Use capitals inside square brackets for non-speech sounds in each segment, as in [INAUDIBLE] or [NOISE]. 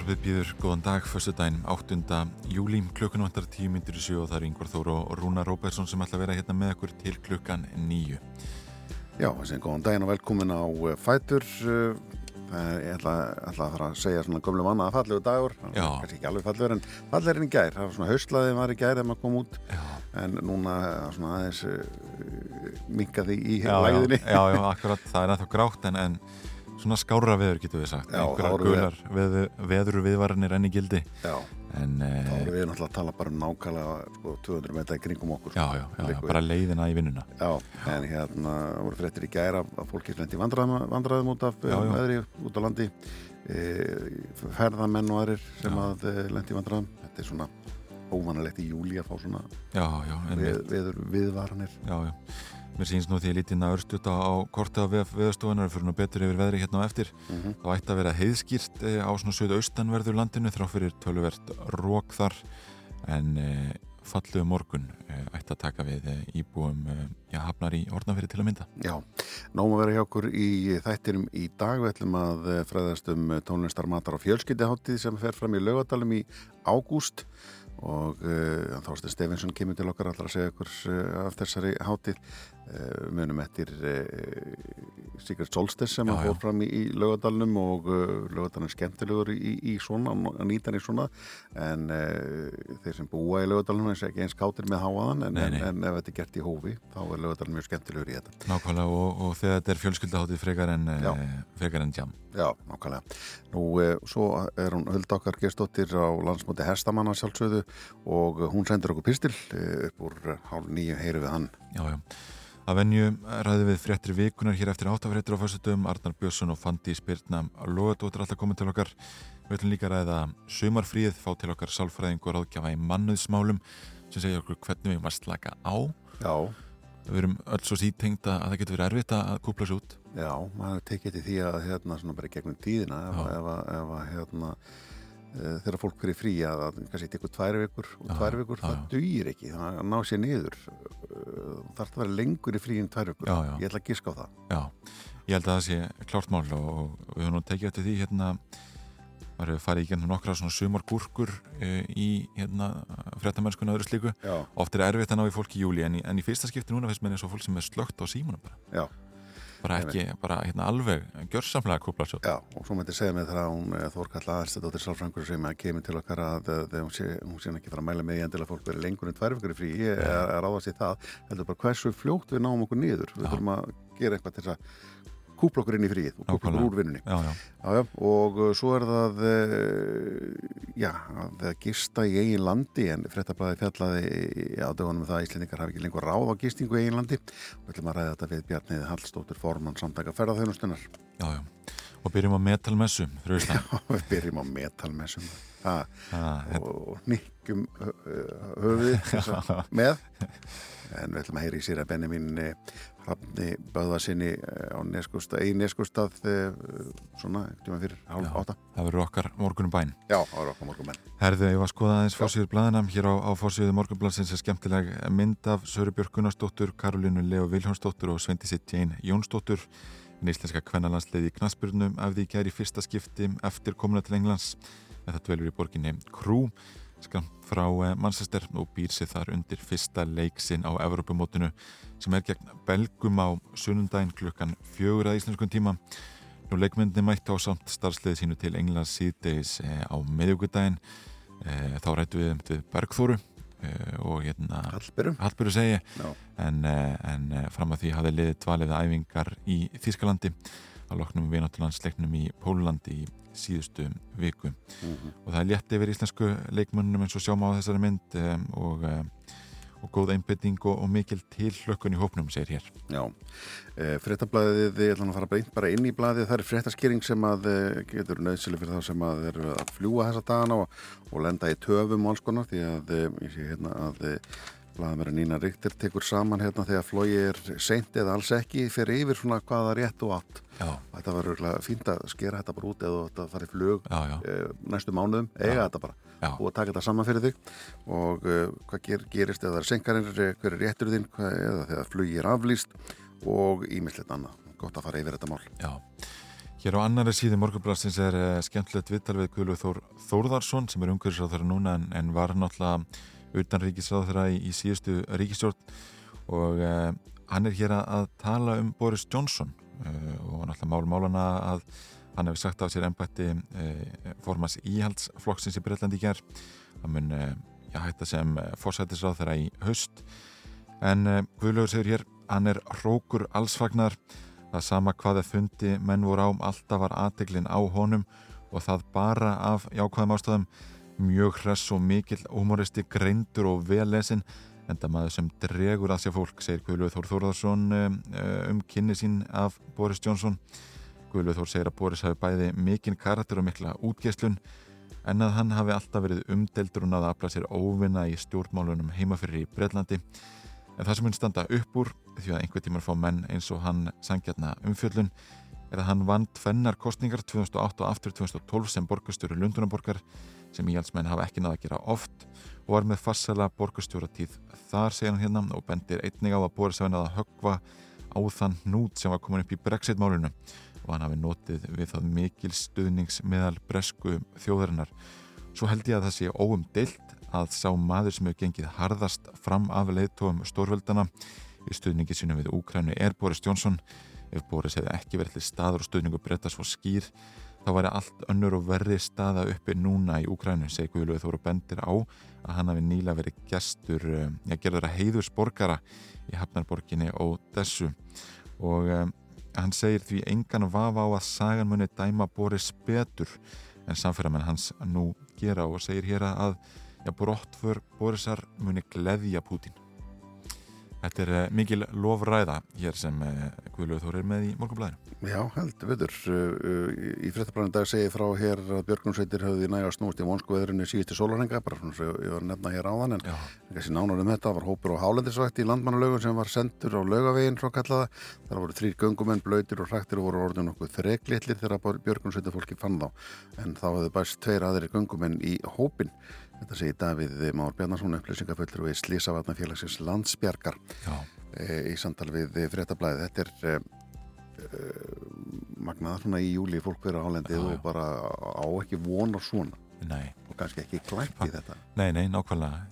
Morgunútrafið býður góðan dag, fyrstu daginn 8. júli, klukkan vantar 10 myndir í sjö og það er Yngvar Þóru og Rúna Róbertsson sem ætla að vera hérna með okkur til klukkan 9. Já, þessi góðan daginn og velkomin á eh, Fætur. Uh, ég ætla, ætla að fara að segja svona gömlu manna að fallegu dagur. Kannski ekki alveg fallegur en fallegurinn í gær. Það var svona haustlaði var í gær þegar maður kom út. Já, en núna eh, svona aðeins minkaði í já, læðinni já, já, akkurat, það er ennþá grátt en, en svona skárra veður getur við sagt, einhverjar gular veður, veður viðvaranir enn í gildi. Já, en þá erum við náttúrulega að tala bara um nákvæmlega sko, 200 metra í kringum okkur. Já, já, já, bara leiðina í vinnuna. En hérna voru fréttir í gæra að fólki lendi vandræðum, vandræðum út af já. veðri út á landi. E, ferðamenn og aðrir sem að e, lendi vandræðum. Þetta er svona óvanalegt í júli að fá svona Já, já, við, viður, viðvaranir. Já, já. Mér sýnst nú því að lítið að örstuta á kortið á veðastofunar fyrir nú betur yfir veðri hérna á eftir. mm Það ætti að vera heiðskýrt eh, á svona söðu austanverður landinu þrá fyrir töluvert rók þar. En e, falluðu morgun e, ætti að taka við e, íbúum já, hafnar í orðnafyrir til að mynda. Já, nóg að vera hjá okkur í þættinum í dag. Við ætlum að eh, fræðast um tónlistar matar og fjölskyldiháttíð sem fer fram í laugadalum í ágúst. Og Þorstein Stefinsson kemur til okkar allar að segja okkur af þessari uh, munum eftir uh, Sigurd Solstes sem Já, já. fór fram í, í laugadalum og uh, laugadalum er skemmtilegur í, í svona, að nýta hann í svona en uh, þeir sem búa í laugadalum er ekki eins kátir með háaðan en, Nei, en, nei. en ef þetta er gert í hófi þá er laugadalum mjög skemmtilegur í þetta Nákvæmlega og, og þegar þetta er fjölskyldaháttið frekar en, Já. frekar en jam. Já, nákvæmlega. Nú, e, svo er hún Hulda okkar gestóttir á landsmóti Hestamanna sjálfsögðu og hún sendur okkur pistil e, upp úr hálf nýju heyri við hann. Já, já. Að venju ræði við fréttir vikunar hér eftir áttafréttir á fyrstutum, Arnar Björnsson og Fandi Spyrna Lóðadóttir alltaf komið til okkar. Við ætlum líka að ræða sumarfríð, fá til okkar sálfræðing og ráðgjafa í mannuðsmálum sem segja okkur hvernig við erum að slaka á. Já, Við erum öll svo sítengt að það getur verið erfitt að kúpla sér út. já, maður tekið til því að hérna svona bara gegnum tíðina ef, að- hérna þegar fólk fyrir frí að, kannski tekur tvær vikur og tvær vikur, já, það dugir ekki það að ná sér niður þarf það að vera lengur í frí en tvær vikur Já, já. ég ætla að giska á það Já, ég held að það sé klárt mál og við höfum nú tekið eftir því hérna maður hefur farið í gennum nokkra svona sumargúrkur e, í hérna fréttamennskuna og öðru slíku. Oft er erfitt að ná í fólk í júli en í, en í fyrsta skipti núna finnst mér eins og fólk sem er slögt á símunum bara. já Bara ekki, bara hérna alveg gjörsamlega kúpla sér út. Já, og svo mætti segja mig það að hún eh, Þórkalla Aðstæðdóttir Sálfrangur sem kemur til okkar að eh, þegar hún sé, hún sé ekki fara að mæla með í endilega fólk verið lengur en tvær vikur í frí. Ég er að ráða sér það, heldur bara hversu fljótt við náum okkur niður, við þurfum að gera eitthvað til þess að kúpla okkur inn í fríið og kúpla okkur úr vinnunni. Já, já, já, já, og uh, svo er það uh, já, að gista í eigin landi en fréttablaði fjallaði á dögunum um það að Íslendingar hafi ekki lengur ráð á gistingu í eigin landi. Og við ætlum að ræða þetta við Bjarnið Hallstóttur formann samtaka ferðarþjónustunnar já, já. Og byrjum á metalmessu, fyrir Ísland. [LAUGHS] og við byrjum á metalmessum. Ha, Það, og nikkum höfuðið [LAUGHS] þessa með. En við ætlum að heyra í sér að Benjamin Hrafni Böðvarsinni á neskustad, í neskustad svona, ekkert um fyrir hálf átta. það verður okkar morgunum bæn. Já, ára okkar morgum menn Herðu, ég var að skoða aðeins fórsýður blæðinam hér á, á fórsýðu morgunblansins er skemmtileg mynd af Söru Björk Gunnarsdóttur, Karolínu Leo Viljónsdóttur og Svendisi Jane Jónsdóttur en íslenska kvennalandsliði í knaspurnum af því gæri fyrsta skipti eftir komuna til Englands. Þetta dvelur í borginni Krú skamt frá eh, Manchester og býr sig þar undir fyrsta leiksinn á Evropamótinu sem er gegn Belgum á sunnundaginn klukkan fjögur að íslenskum tíma. Nú leikmyndin mætti á samt starfsliði sínu til Englands síðdeis eh, á miðugudaginn eh, þá rættu við um til Bergþóru eh, og hérna Hallbjörðu segi Já, en, en fram að því hafði liðið dvalið æfingar í Þískalandi að loknum vináttulandsleiknum í Pólandi í síðustu viku. Mhm. og það er létt yfir íslensku leikmönnum eins og sjáum á þessari mynd og, og góð einbytting og, og mikil tilhlökkun í hópnum, segir hér. Já, e, fréttablaðið, ég ætla að fara beint bara inn í blaðið, það er fréttaskýring sem að e, getur nöðsileg fyrir þá sem að eru að fljúa þessa dagana og, og lenda í töfum og alls konar því að e, ég sé hérna að Blaðamæri Nína Ríktir tekur saman hérna þegar flogi er seint eða alls ekki fyrir yfir svona hvaða rétt og átt. Já. Þetta verður fínt að skera þetta bara út eða þetta farið flug Já, já. e, næstu mánuðum, eiga þetta bara Já. og taka þetta saman fyrir þig og e, hvað ger, gerist eða það er senkarinn, hver er réttur þinn hvað, eða þegar flugi er aflýst og ímislegt annað. Gott að fara yfir þetta mál. Já. Hér á annari síði morgunblassins er uh, skemmtilegt viðtal við Guðlu Þór Þórðarsson sem er umhverfisráð núna en, en var náttúrulega utan ríkisráð þeirra í, í síðustu ríkisstjórn og uh, hann er hér að, tala um Boris Johnson uh, og náttúrulega mál málana að hann hefur sagt af sér ennbætti formans íhaldsflokksins í Breitlandi í gerð hann mun hætta sem fórsættisráð þeirra í haust. En Guðlaugur segir hér hann er hrókur allsfagnar Það sama hvaða fundi menn voru á alltaf var aðteglin á honum og það bara af jákvæðum ástöðum mjög hress og mikill humoristi greindur og vellesin en það maður sem dregur að sér fólk segir Guðluð Þór Þórðarsson um kynni sín af Boris Johnson. Guðluð Þór segir að Boris hafi bæði mikinn karakter og mikla útgeslun en að hann hafi alltaf verið umdeldur og náða að afla sér óvinna í stjórnmálunum heimafyrir í Breitlandi en það sem mun standa upp úr því að einhver tímar fá menn eins og hann sangjarna umfjöllun er að hann vand fennar kostningar 2008 og aftur 2012 sem borgastjóru Lundunaborgar sem íhaldsmenn hafa ekki náða að gera oft og var með farsala borgastjóratíð þar segja hann hérna og bendir einnig á að Boris hafi náða að höggva á þann nút sem var komin upp í Brexit-málunu og hann hafi notið við það mikil stuðnings meðal bresku þjóðarinnar. Svo held ég að það sé óum deilt að sá maður sem hefur gengið harðast fram af leiðtóum stórveldana í stuðningi sínum við Úkrænu er Boris Johnson. Ef Boris hefði ekki verið til staður og stuðningu breytta svo skýr þá væri allt önnur og verri staða uppi núna í Úkrænu, segi Guðluð Þóru bendir á að hann hafi nýla verið gestur, já gerður að heiðursborgara í Hafnarborginni og þessu og um, hann segir því engan vafa á að sagan muni dæma Boris betur en samfélagmenn hans nú gera og segir hér að já, brottför Borisar muni gleðja Pútin Þetta er uh, mikil lofræða hér sem uh, Guðlaugur Þór er með í morgunblæðinu. Já, held, veitur. Uh, í fréttabræðinu dag segir frá hér að Björgunsveitir höfði næga snúst í vonsku veðrinu síðustu sólarenga, bara svona sem ég var að nefna hér áðan, en þessi nánar um þetta var hópur á hálendisvætti í landmannalögun sem var sendur á lögaveginn frá kallaða. Það voru þrýr gungumenn, blöytir og hrættir og voru orðin okkur þreglitlir þegar Björgunsveitir fólki fann þá, en þá í Þetta segir Davíð Már Bjarnarsson, upplýsingaföllur við Slísavatnafélagsins landsbjargar e, í samtal við fréttablaði. Þetta er e, e, magnaðar svona í júli fólk verið álendið og bara á ekki vona svona. Nei. Og kannski ekki klætt í þetta. Nei, nei, nákvæmlega.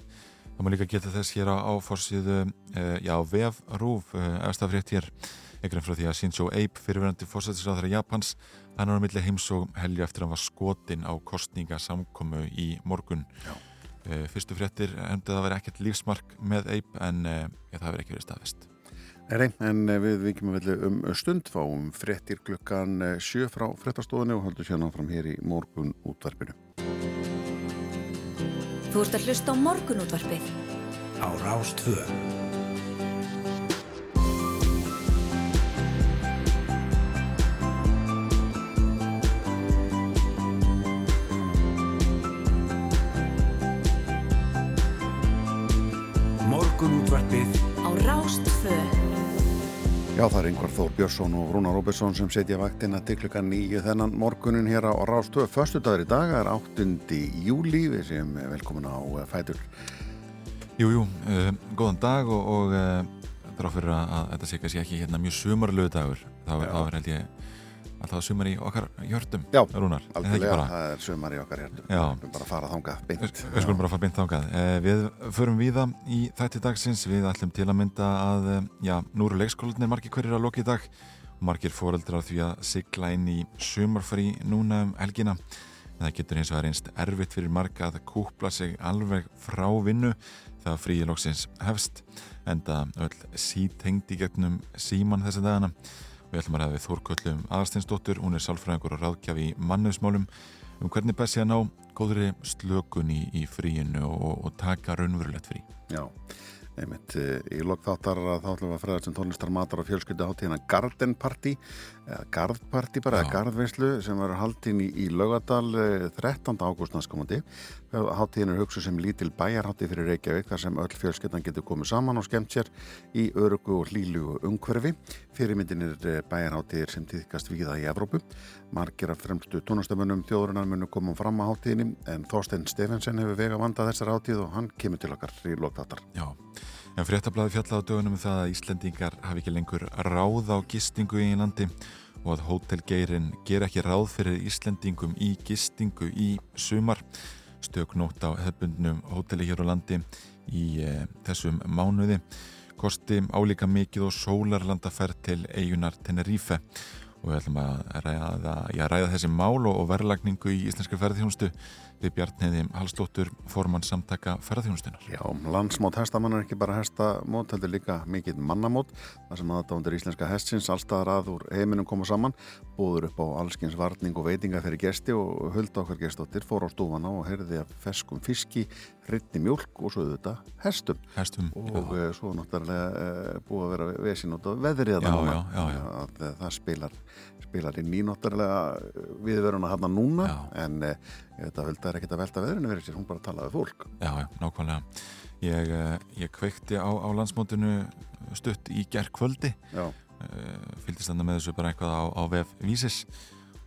Það má líka geta þess hér á, á fórsíðu, já, VF Rúf, eftir frétt hér, einhverjum frá því að Shinzo Abe, fyrirverandi fórsættisráðara Japans, hann var á milli heims og helgi eftir að hann var skotin á kostningasamkomu í morgun. Uh, fyrstu fréttir hefndi það að vera ekkert lífsmark með Abe en uh, ja, það verið ekki verið staðist. Nei, en við vikjum að velja um stund fáum fréttir klukkan sjö frá fréttastofunni og höldum sérna fram hér í morgun útvarpinu. Þú ert að hlusta á morgun útvarpið. Á Rástvöð. Morgunútvarpið á Rástfö Já, það er yngvar Þór Björnsson og Rúna Róbersson sem setja vaktina til klukkan nýju þennan morgunin hér á Rástöðu. Förstu dagur í dag er 8. júli, við séum velkomin á Fætur. Jú, jú, uh, góðan dag og, og uh, þrátt fyrir að, að þetta sé kannski ekki hérna mjög sumarlegu dagur, þá er held ég alltaf sumar í okkar hjörtum Já, Rúnar, algjörlega, það er sumar í okkar hjörtum. Já. Við skulum bara fara þangað beint. Við, við skulum bara fara beint þangað. Eh, Við förum víða í þætti dagsins. Við ætlum til að mynda að eh, Já, nú eru leikskólanir margir hverjir að loki í dag. Margir fóreldrar því að sigla inn í sumarfrí núna um helgina. En það getur eins og að reynst erfitt fyrir marga að kúpla sig alveg frá vinnu þegar fríi loksins hefst en það öll sítengd í gegnum síman þessa dagana Við ætlum að ræða við Þórköllum Aðarsteinsdóttur, hún er sálfræðingur og ráðgjaf í mannöðsmálum um hvernig best ég að ná góðri slökun í, í fríinu og, og taka raunverulegt frí. Já, Einmitt, eh, í lokþáttar þá ætlum við að fræðast um tónlistar matar og fjölskyldu hátíðina Garden Party eða Garðparty bara, eða Garðveislu sem verður haldinn í, í Laugadal 13. ágúst næstkomandi. Hátíðin er hugsu sem lítil bæjarhátti fyrir Reykjavík þar sem öll fjölskyldan getur komið saman og skemmt sér í örugu og hlílu umhverfi. Fyrirmyndin er bæjarháttíðir sem týðkast viða í Evrópu. Margir af fremstu tónastöfunum þjóðurinnar munu koma fram á hátíðinni en Þorstein Stefensen hefur vega vandað þessar hátíð og hann kemur til okkar í lokþáttar. En fréttablaði fjalla á dögunum um það að Íslandingar hafi ekki lengur ráð á gistingu í landi og að hótelgeirin ger ekki ráð fyrir Íslandingum í gistingu í sumar. Stöknótt á hefbundnum hóteli hér á landi í e, þessum mánuði. Kosti álíka mikið og sólarlandaferð til eigunar Tenerife og við ætlum að ræða, já, ræða þessi mál og verðlagningu í Íslenska ferðhjónstu við Bjartniði Hallstóttur formann samtaka ferðarþjónustunar. Já, landsmót hestamann er ekki bara hestamót, heldur líka mikið mannamót, þar sem aðdándir íslenska hestins allstaðar að úr heiminum koma saman, búður upp á allskins varning og veitinga fyrir gesti og hulda okkar gestóttir fór á stúfana og heyrði að feskum fiski, hrytni mjölk og svo auðvitað hestum. Hestum, Og já. Eh, svo náttúrulega e, búið að vera vesin út á veðrið að það spilar, spilar inn í náttúrulega viðveruna hann núna, já. en e, ég veit að Hulda er ekkert að velta veðrinu verið sér, hún bara talaði fólk. Já, já, nákvæmlega. Ég, eh, ég kveikti á, á landsmótinu stutt í gerð kvöldi uh, fylgist þannig með þessu bara eitthvað á, á vef vísis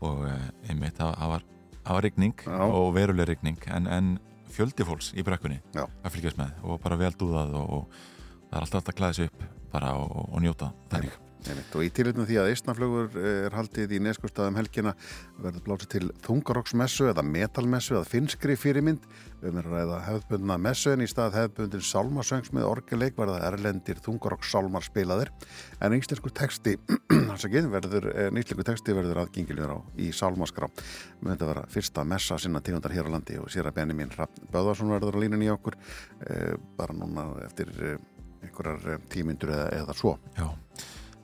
og einmitt, það var, var regning og veruleg regning en, en fjöldi fólks í brekkunni já. að fylgjast með og bara vel dúðað og, og það er alltaf alltaf að klæða sig upp bara og, og njóta þannig Einmitt. Og í tilitnum því að Ísnaflögur eh, er haldið í neskustafum helgina verður blásið til þungaroksmessu eða metalmessu eða finskri fyrirmynd. Erum að ræða hefðbundna messu en í stað hefðbundin sálmasöngs með orgeleik verða erlendir þungarokssálmar spilaðir. En íslensku texti [CLEARS THROAT] verður, íslensku texti verður aðgengilegur á í sálmaskrá. Með þetta vera fyrsta messa sinna tígundar hér á landi og sér að Benjamin Böðarsson verður á línunni í okkur eh, bara núna eftir eh, einhverjar tímyndur eða, eða svo. Já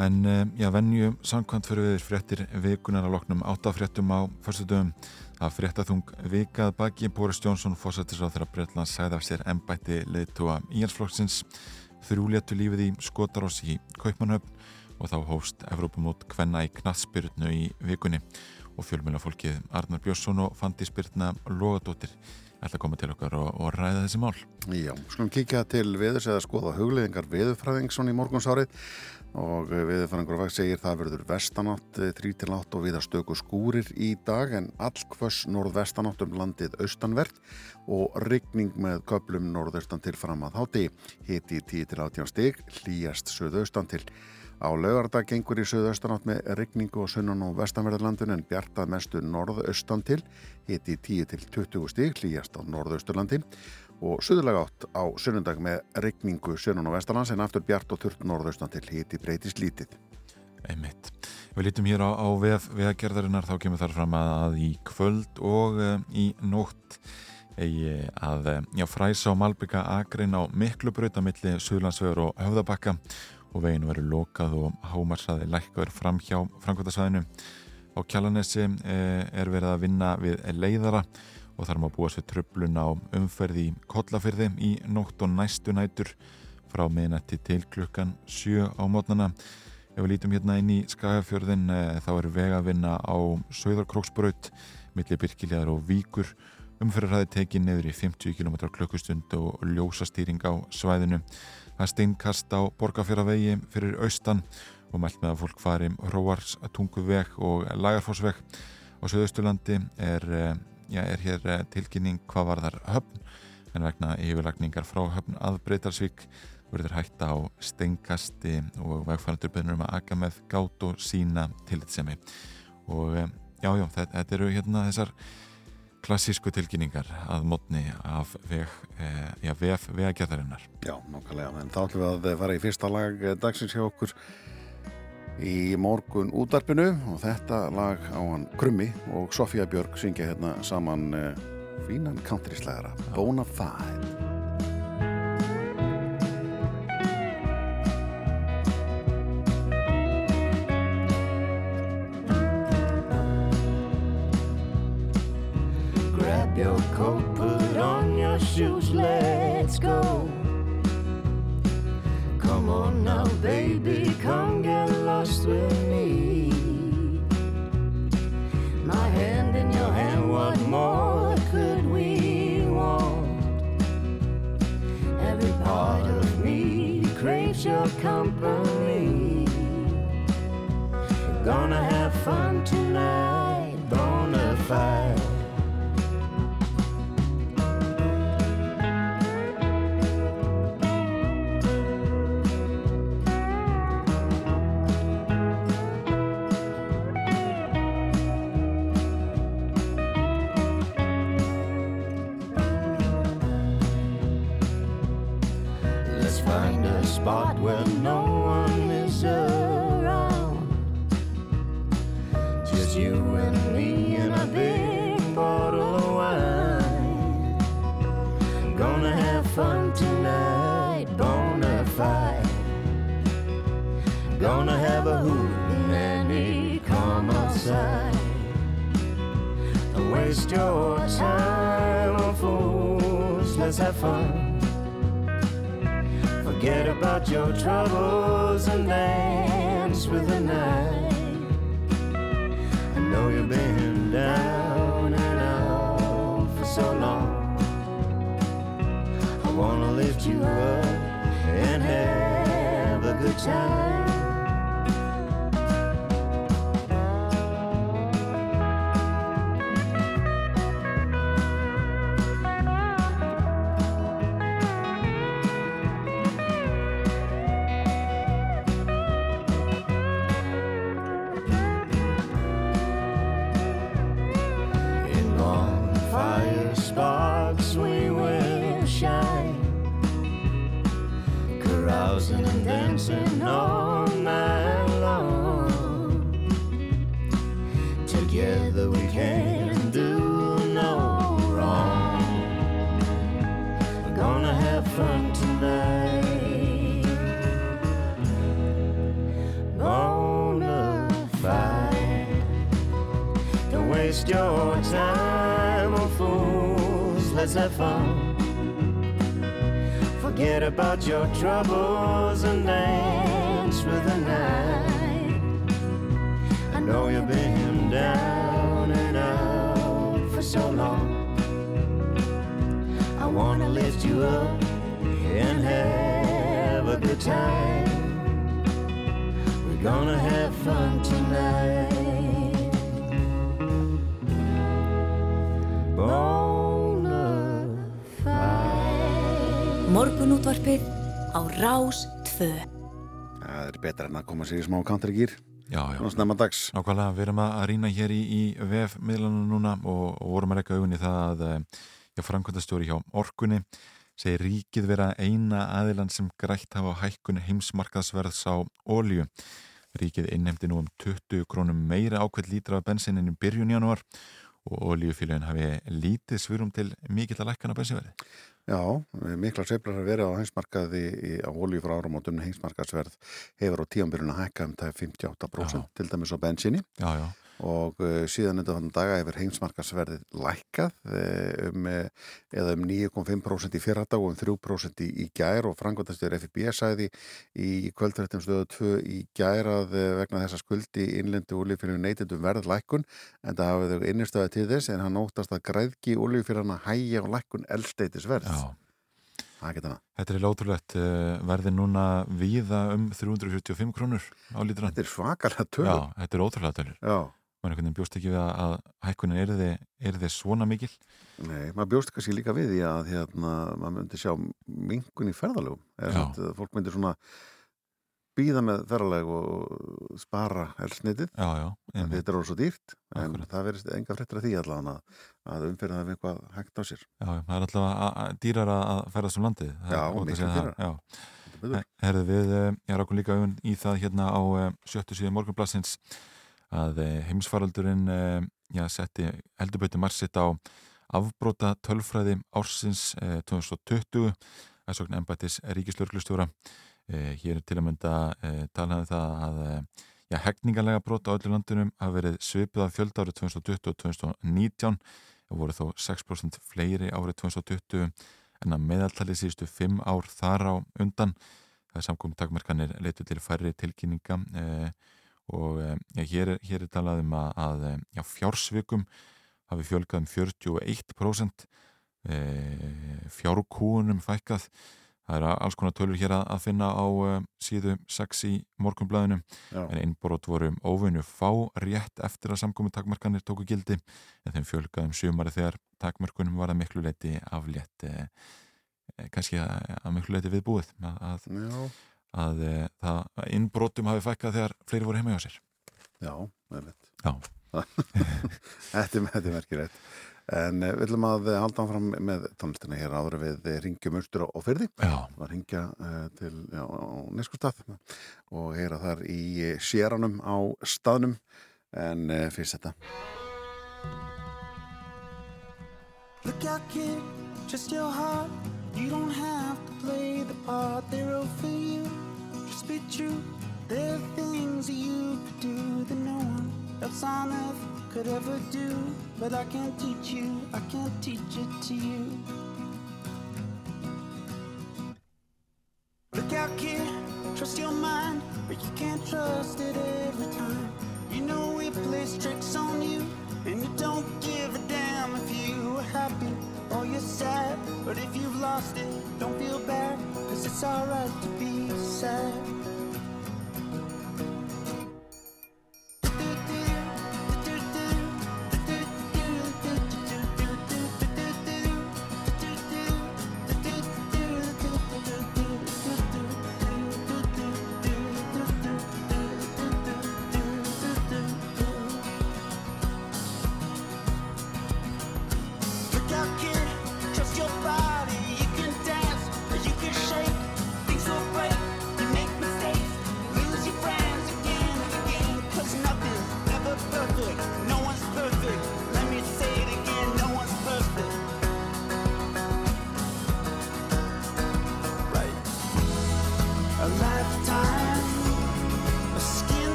En eh, já, vennju samkvæmt fyrir við fréttir vikunar að loknum áttafréttum á fyrstutöfum að fréttaþung vikað baki Boris Jónsson fósættis á þeirra Breitland sæði af sér ennbætti leðtúa íhalsflokksins þrjúléttu lífið í Skotarós í Kaupmannhöfn og þá hóst Evrópumót Kvenna í Knatsbyrnu í vikunni. Og fjölmjölafólkið Arnar Björnsson og Fandi Spyrna Lógadóttir ætla að koma til okkar og, og ræða þessi mál. Já, skulum kíkja til viðurs eða skoða hugleðingar viðurfræðingsson í morgunsárið og viðurfræðingur og vekk segir það verður vestanátt 3-8 eh, og viða stöku skúrir í dag en allkvöss norðvestanátt um landið austanvert og ryggning með köplum norðaustan til fram að háti. Hiti 10-18 stig hlýjast söðaustan til. Á laugardag gengur í söðaustanátt með ryggningu og sunnan og vestanverðarlandun en bjartað mestu norðaustan til, hiti 10-20 stík, hlýjast á norðausturlandi og söðulega átt á sunnundag með ryggningu sunnan og vestanlands en aftur bjart og þurft norðaustan til, hiti breytist lítið. Einmitt. Við lítum hér á, á veðgerðarinnar, þá kemur þar fram að í kvöld og uh, í nótt eigi að uh, já, fræsa á Malbygga Agrin á miklu brautamilli Suðlandsvegur og Höfðabakka og veginn verður lokað og hámarsaði lækkaður fram hjá framkvæmtasvæðinu. Á Kjallanessi eh, er verið að vinna við leiðara og þar má búa sér tröflun á umferði í kollafyrði í nótt og næstu nætur frá miðnætti til klukkan 7 á mótnana. Ef við lítum hérna inn í Skagafjörðin eh, þá er vega að vinna á Söðarkróksbraut millir Birkiljaðar og Víkur umferðarhæði tekið nefnir í 50 km klukkustund og ljósastýring á svæðinu. Það steinkast á borgarfjörðavegi fyrir austan og mælt með að fólk fari Róars tunguveg og Lagarfossveg og Suðausturlandi er, ja, er hér eh, tilkynning hvað var þar höfn. En vegna yfirlagningar frá höfn að Breytarsvík verður hægt á steinkasti og vegfærandur byrjur um að aga með gát og sína tilitsemi og eh, já, já, þetta, eru hérna þessar klassísku tilkynningar að mótni af veg, eh, já, vef vegagerðarinnar. Já, nokkulega, en þá ætlum við að fara í fyrsta lag dagsins hjá okkur í morgun útarpinu og þetta lag á hann Krummi og Sofía Björg syngja hérna saman eh, fínan country-slæðara Bonafide your coat, put on your shoes, let's go. On now, baby, come get lost with me. My hand in your hand, what more could we want? Every part of me craves your company. Gonna have fun tonight, bona fide. Gonna have a hootenanny, come outside. Don't waste your time on fools, let's have fun. Forget about your troubles and dance with the night. I know you've been down and out for so long. I wanna lift you up and have a good time. Your troubles and dance with the night. I know you've been down and out for so long. I wanna lift you up and have a good time. Morgunútvarpið á Rás 2. Það er betra en að koma sér í smá countrygýr Já, já. Svona snemma dags Nákvæmlega, við erum að rýna hér í, í VF-miðlunum núna og, og vorum að rekka augunni það að eh, já, framkvæmdastjóri hjá Orkunni segir ríkið vera eina aðilan sem grætt hafa á hækkun heimsmarkaðsverðs á ólju. Ríkið innhemdi nú um 20 krónum meira ákveld lítra af bensininn í byrjun janúar og oljufélagin hafi lítið svurum til mikill að lækkana bensinverði. Já, mikla sveiflar að vera á heimsmarkaði í, á olíu frá áramótum heimsmarkaðsverð hefur á tíambyrjun að hækka um það 58% Já. til dæmis á bensinni Já, já, og uh, síðan þannig daga hefur heimsmarkaðsverðið lækkað uh, um, uh, eða um 9,5% í fyrradag og um 3% í, í gær og frangvöldastur FIB sagði í kvöldrættum stöðu 2 í gær að vegna þessa skuldi innlendu olíufyrir neytendum verð lækkun en það hafið þau innistöða til þess en hann óttast að græðki olíufyrirna hægja og lækkun það. Þetta er lótrúlegt verði núna víða um 345 krónur á lítran. Þetta er svakalega töl. Já, þetta er ótrúlega tölur. Já. Man einhvern veginn bjóst ekki við að, að hækkunin er þið, er þið svona mikil? Nei, maður bjóst kannski líka við því að hérna, maður myndi sjá mingun í ferðalögum. Eða fólk myndi svona býða með ferðaleg og spara elsnitið. Já, já. einmitt. Þetta er orðið svo dýrt, en Akkúrat. það verðist enga fréttir af því allan að, að umferðin hafi eitthvað hægt á sér. Já, það er alltaf dýrar að ferðast um landið. Það Já, er að það. er betur. Herðu við, eh, ég rákum líka auðvun í það hérna á eh, sjöttu síðu morgunblassins að eh, heimsfaraldurinn eh, já, setti heldurböyti marsitt á afbróta tölfræði ársins eh, 2020 að sókn embættis ríkislörglustjóra. Eh, hér til að mynda eh, talaði það að eh, já, hegningarlega brot á öllu landinum hafa verið svipið af fjölda árið 2020 og 2019 það voru þó 6% fleiri árið 2020 en að meðaltali síðustu 5 ár þar á undan það er samkomi takmarkanir leitu til færri tilkynninga uh, og uh, já, hér, er, hér er talað um að, að já, fjársvikum hafi fjölgað um 41% fjárkúunum fækkað. Það er alls konar tölur hér að finna á uh, síðu 6 í morgunblæðinu en innbrót voru óvinnu fá rétt eftir að samkomi takmarkanir tóku gildi en þeim fjölgaðum sumari þegar takmarkunum var að miklu leiti aflétt eh, kannski að, að miklu leiti viðbúið að, að, að það innbrótum hafi fækkað þegar fleiri voru heima hjá sér. Já, meðvitt Já. [LAUGHS] Þetta er merkilegt. En við ætlum að halda áfram með tónlistina hér áður við ringjum austur og fyrði og ringja uh, til já, neskustaf og heyra þar í séranum á staðnum. En uh, fyrst þetta. Look out kid, just your heart. You don't have to play the part they're all for you Just be true There are things that you could do that no one else on earth could ever do. But I can't teach you, I can't teach it to you. Look out, kid, trust your mind, but you can't trust it every time. You know it plays tricks on you, and you don't give a damn if you are happy or you're sad. But if you've lost it, don't feel bad, cause it's alright to be sad.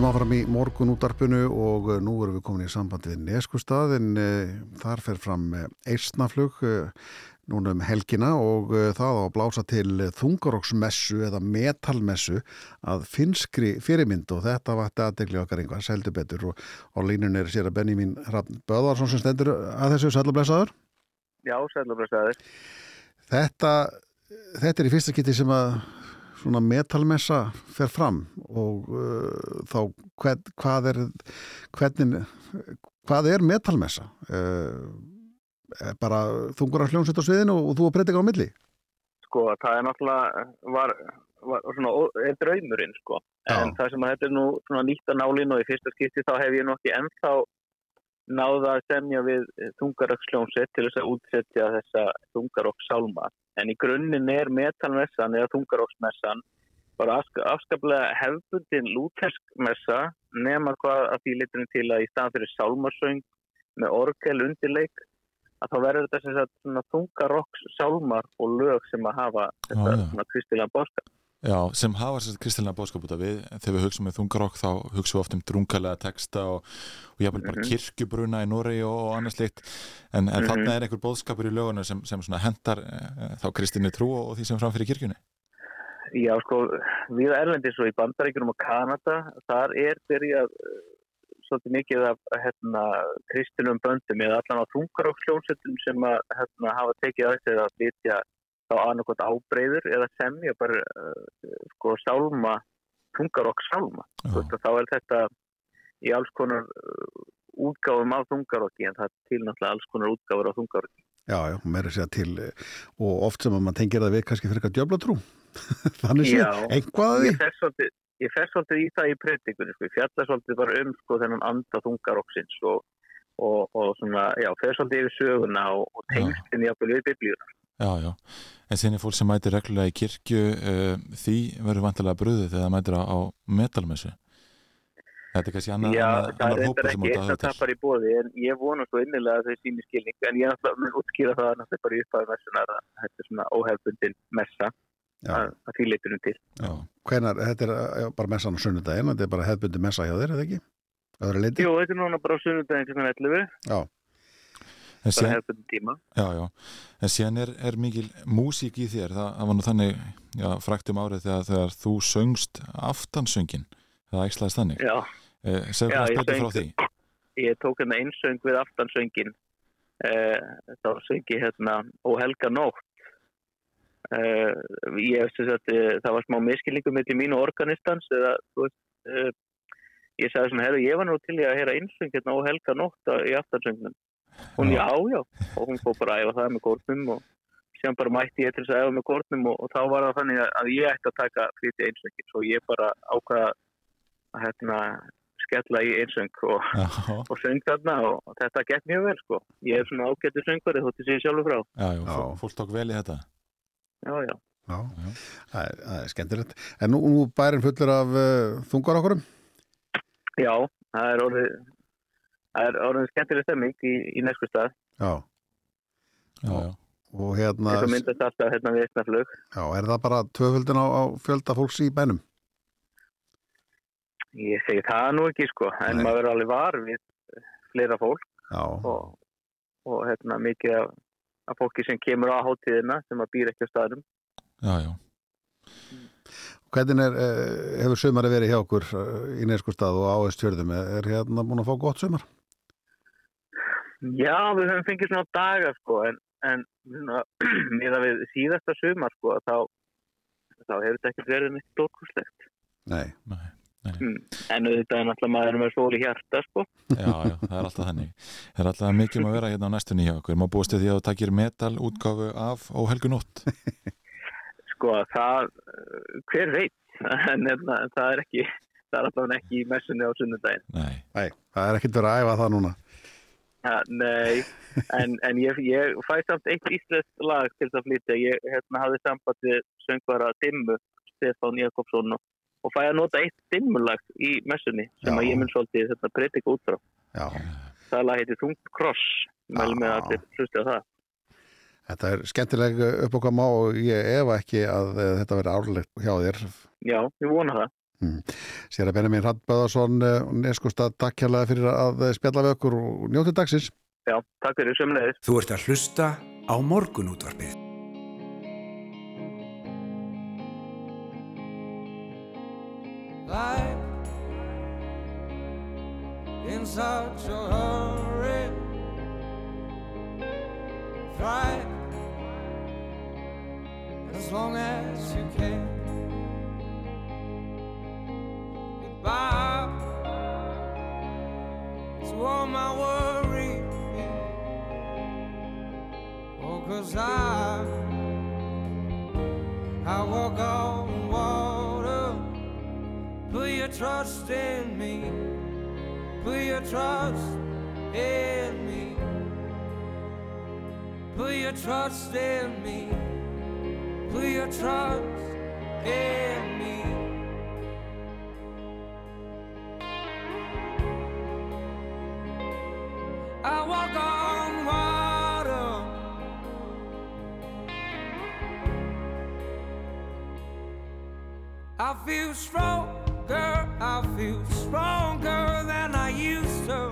Höldum áfram í morgun útarpinu og eh, nú erum við komin í sambandi við Neskustad en uh, þar fer fram eistnaflug uh, núna um helgina og það á að blása til þungaróksmessu eða metalmessu að finskri fyrirmynd og þetta vatti aðdegli okkar einhvað seldu betur og á línun er sér að Benjamin Hrafn Böðvarsson sem stendur að þessu sælublesaður. Já, sælublesaður. Þetta, þetta er í fyrsta kitti sem að svona metalmessa fer fram og uh, þá hvern, hvað er hvernig, hvað er metalmessa? Uh, bara þungur að hljómsett á sviðinu og þú að breyta á milli? Sko það er náttúrulega var, var svona, er draumurinn sko. En Já. það sem að þetta er nú svona nýtt að nálinn og í fyrsta skipti þá hef ég nú ekki ennþá náða að semja við þungaröksljónsett til þess að útsetja þessa þungarokksálma en í grunninn er metalmessan eða þungarokksmessan bara afskaplega hefbundin lúterskmessa nema hvað að því liturinn til að í stað fyrir sálmarsöng með orgel undirleik að þá verður þetta sem sagt svona þungarokks sálmar og lög sem að hafa þetta ah, svona kristilega bóskap Já, sem hafa þess kristilega bóskap út af við þegar við hugsaum með þungarokk þá hugsaum við oft um drungalega texta og, og jáfnvel bara mm -hmm. kirkjubruna í Nóri og, og annars líkt en, en mm -hmm. þarna er einhver bóðskapur í lögunum sem, sem hendar e, þá kristinni trú og, og því sem framfyrir kirkjunni Já, sko, við Erlendis og í Bandaríkunum og Kanada þar er byrjað svolítið mikið af hérna, kristinum böndum eða allan á þungaróksljónsettum sem að hérna, hafa tekið að þess að flytja þá annarkot ábreyður eða semja bara uh, sko sálma, þungarókssálma. Þá er þetta í alls konar uh, útgáfum af þungaróki en það er til náttúrulega alls konar útgáfur af þungaróki. Já, já, mér er sér til og oft sem að mann tengir það við kannski fyrir eitthvað djöblatrú. [LAUGHS] Þannig sé, einhvað að því ég fer svolítið í það í predikun sko. ég fjalla svolítið bara um sko, þennan anda þungaroksins og, og, og svona, já, fer svolítið yfir söguna og, og tengstin jafnvel við biblíuna Já, já, en þinn er fólk sem mætir reglulega í kirkju uh, því verður vantilega bröðið þegar það mætir á, á metalmessu. Þetta er kannski annar, Já, annar, annar hópur sem út að það tapar í bóði en ég vona svo innilega að þau síni skilning en ég er náttúrulega mun útskýra það náttúrulega bara í upphæðu messunar að þetta er svona óhefbundin messa að, að því leitunum til Já. Hvenar, þetta er já, bara messan á sunnudagin þetta er bara hefbundi messa hjá þér, eða ekki? Jú, þetta er núna bara sunnudagin sem er 11 Já En síðan, já, já. en síðan er, er mikil músík í þér. Það, það var nú þannig já, frækt um árið þegar, þegar þú söngst aftansöngin það ægslaðist þannig. Eh, segðu hvað spöldi frá því. Ég tók hérna einsöng við aftansöngin eh, þá söngi hérna og helga nótt. Uh, ég veist að uh, það var smá miskilningu með mínu organistans eða veist, uh, ég sagði svona, herru, ég var nú til ég að heyra einsöng hérna og helga nótt í aftansöngnum hún já, já, og hún fór bara að æfa það með kórnum og sem bara mætti ég til þess að æfa með kórnum og, og þá var það þannig að ég ætti að taka flytti einsöngin, svo ég bara ákvaða að hérna skella í einsöng og, og söng þarna og þetta gett mjög vel sko. Ég er svona ágættu söngverði þótti sér sjálfur frá. Já, já, fólk tók vel í þetta. Já, já. Já, það er, það er skemmtilegt. En nú, nú bærin fullur af uh, þungar okkurum? Já, það er orðið, það er orðið skemmtileg stemming í, í næsku stað. Já. Já, já. Og hérna... Það myndast alltaf hérna við eitthvað flug. Já, er það bara tvöföldin á, á fjölda fólks í bænum? Ég segi það nú ekki, sko. En Nei. maður verður alveg var við fleira fólk. Já. Og, og hérna mikið af að fólki sem kemur á hátíðina sem að býra ekki á staðnum Já, já Hvernig er, eh, hefur sömari verið hjá okkur eh, í Neiskustad og áhersfjörðum er hérna búin að fá gott sömar? Já, við höfum fengið svona daga sko en, en [CLEARS THROAT] með að við síðasta sömar sko þá, þá hefur þetta ekki verið neitt stórkurslegt Nei, nei Mm. En þetta er náttúrulega maður með sól í hjarta sko. Já, já, það er alltaf þannig. Það er alltaf mikið um að vera hérna á næstunni hjá okkur. Má búist því að þú takir metal útgáfu af óhelgunótt [LAUGHS] Sko, það hver veit? [LAUGHS] En það er ekki það er alltaf ekki í messunni á sunnundagin Nei, nei það er ekkert verið að æfa það núna ja, Nei, en, en ég, ég fæ samt eitt íslenskt lag til það flytja. Ég hérna, hafði samband við söngvara Dimmu Stefán Jakobsson og og fæ að nota eitt dimmulag í messunni sem Já. að ég mun svolítið þetta breytika út frá. Já. það lag heitir Þung Kross. Meðal með allir hlusti á það. Þetta er skemmtileg uppokama og ég efa ekki að þetta verði árlegt hjá þér. Já, ég vona það Sér að Benjamin Rattböðarsson neskustad takk hérlega fyrir að spjalla við okkur og njótið dagsins. Já, takk fyrir sömulegis. Þú ert að hlusta á morgunútvarpið. Life in such a hurry. Thrive as long as you can. Goodbye to all my worry. Oh, cause I, I walk on water. Put your trust in me. Put your trust in me. Put your trust in me. Put your trust in me. Walk on water. I feel stronger, I feel stronger than I used to.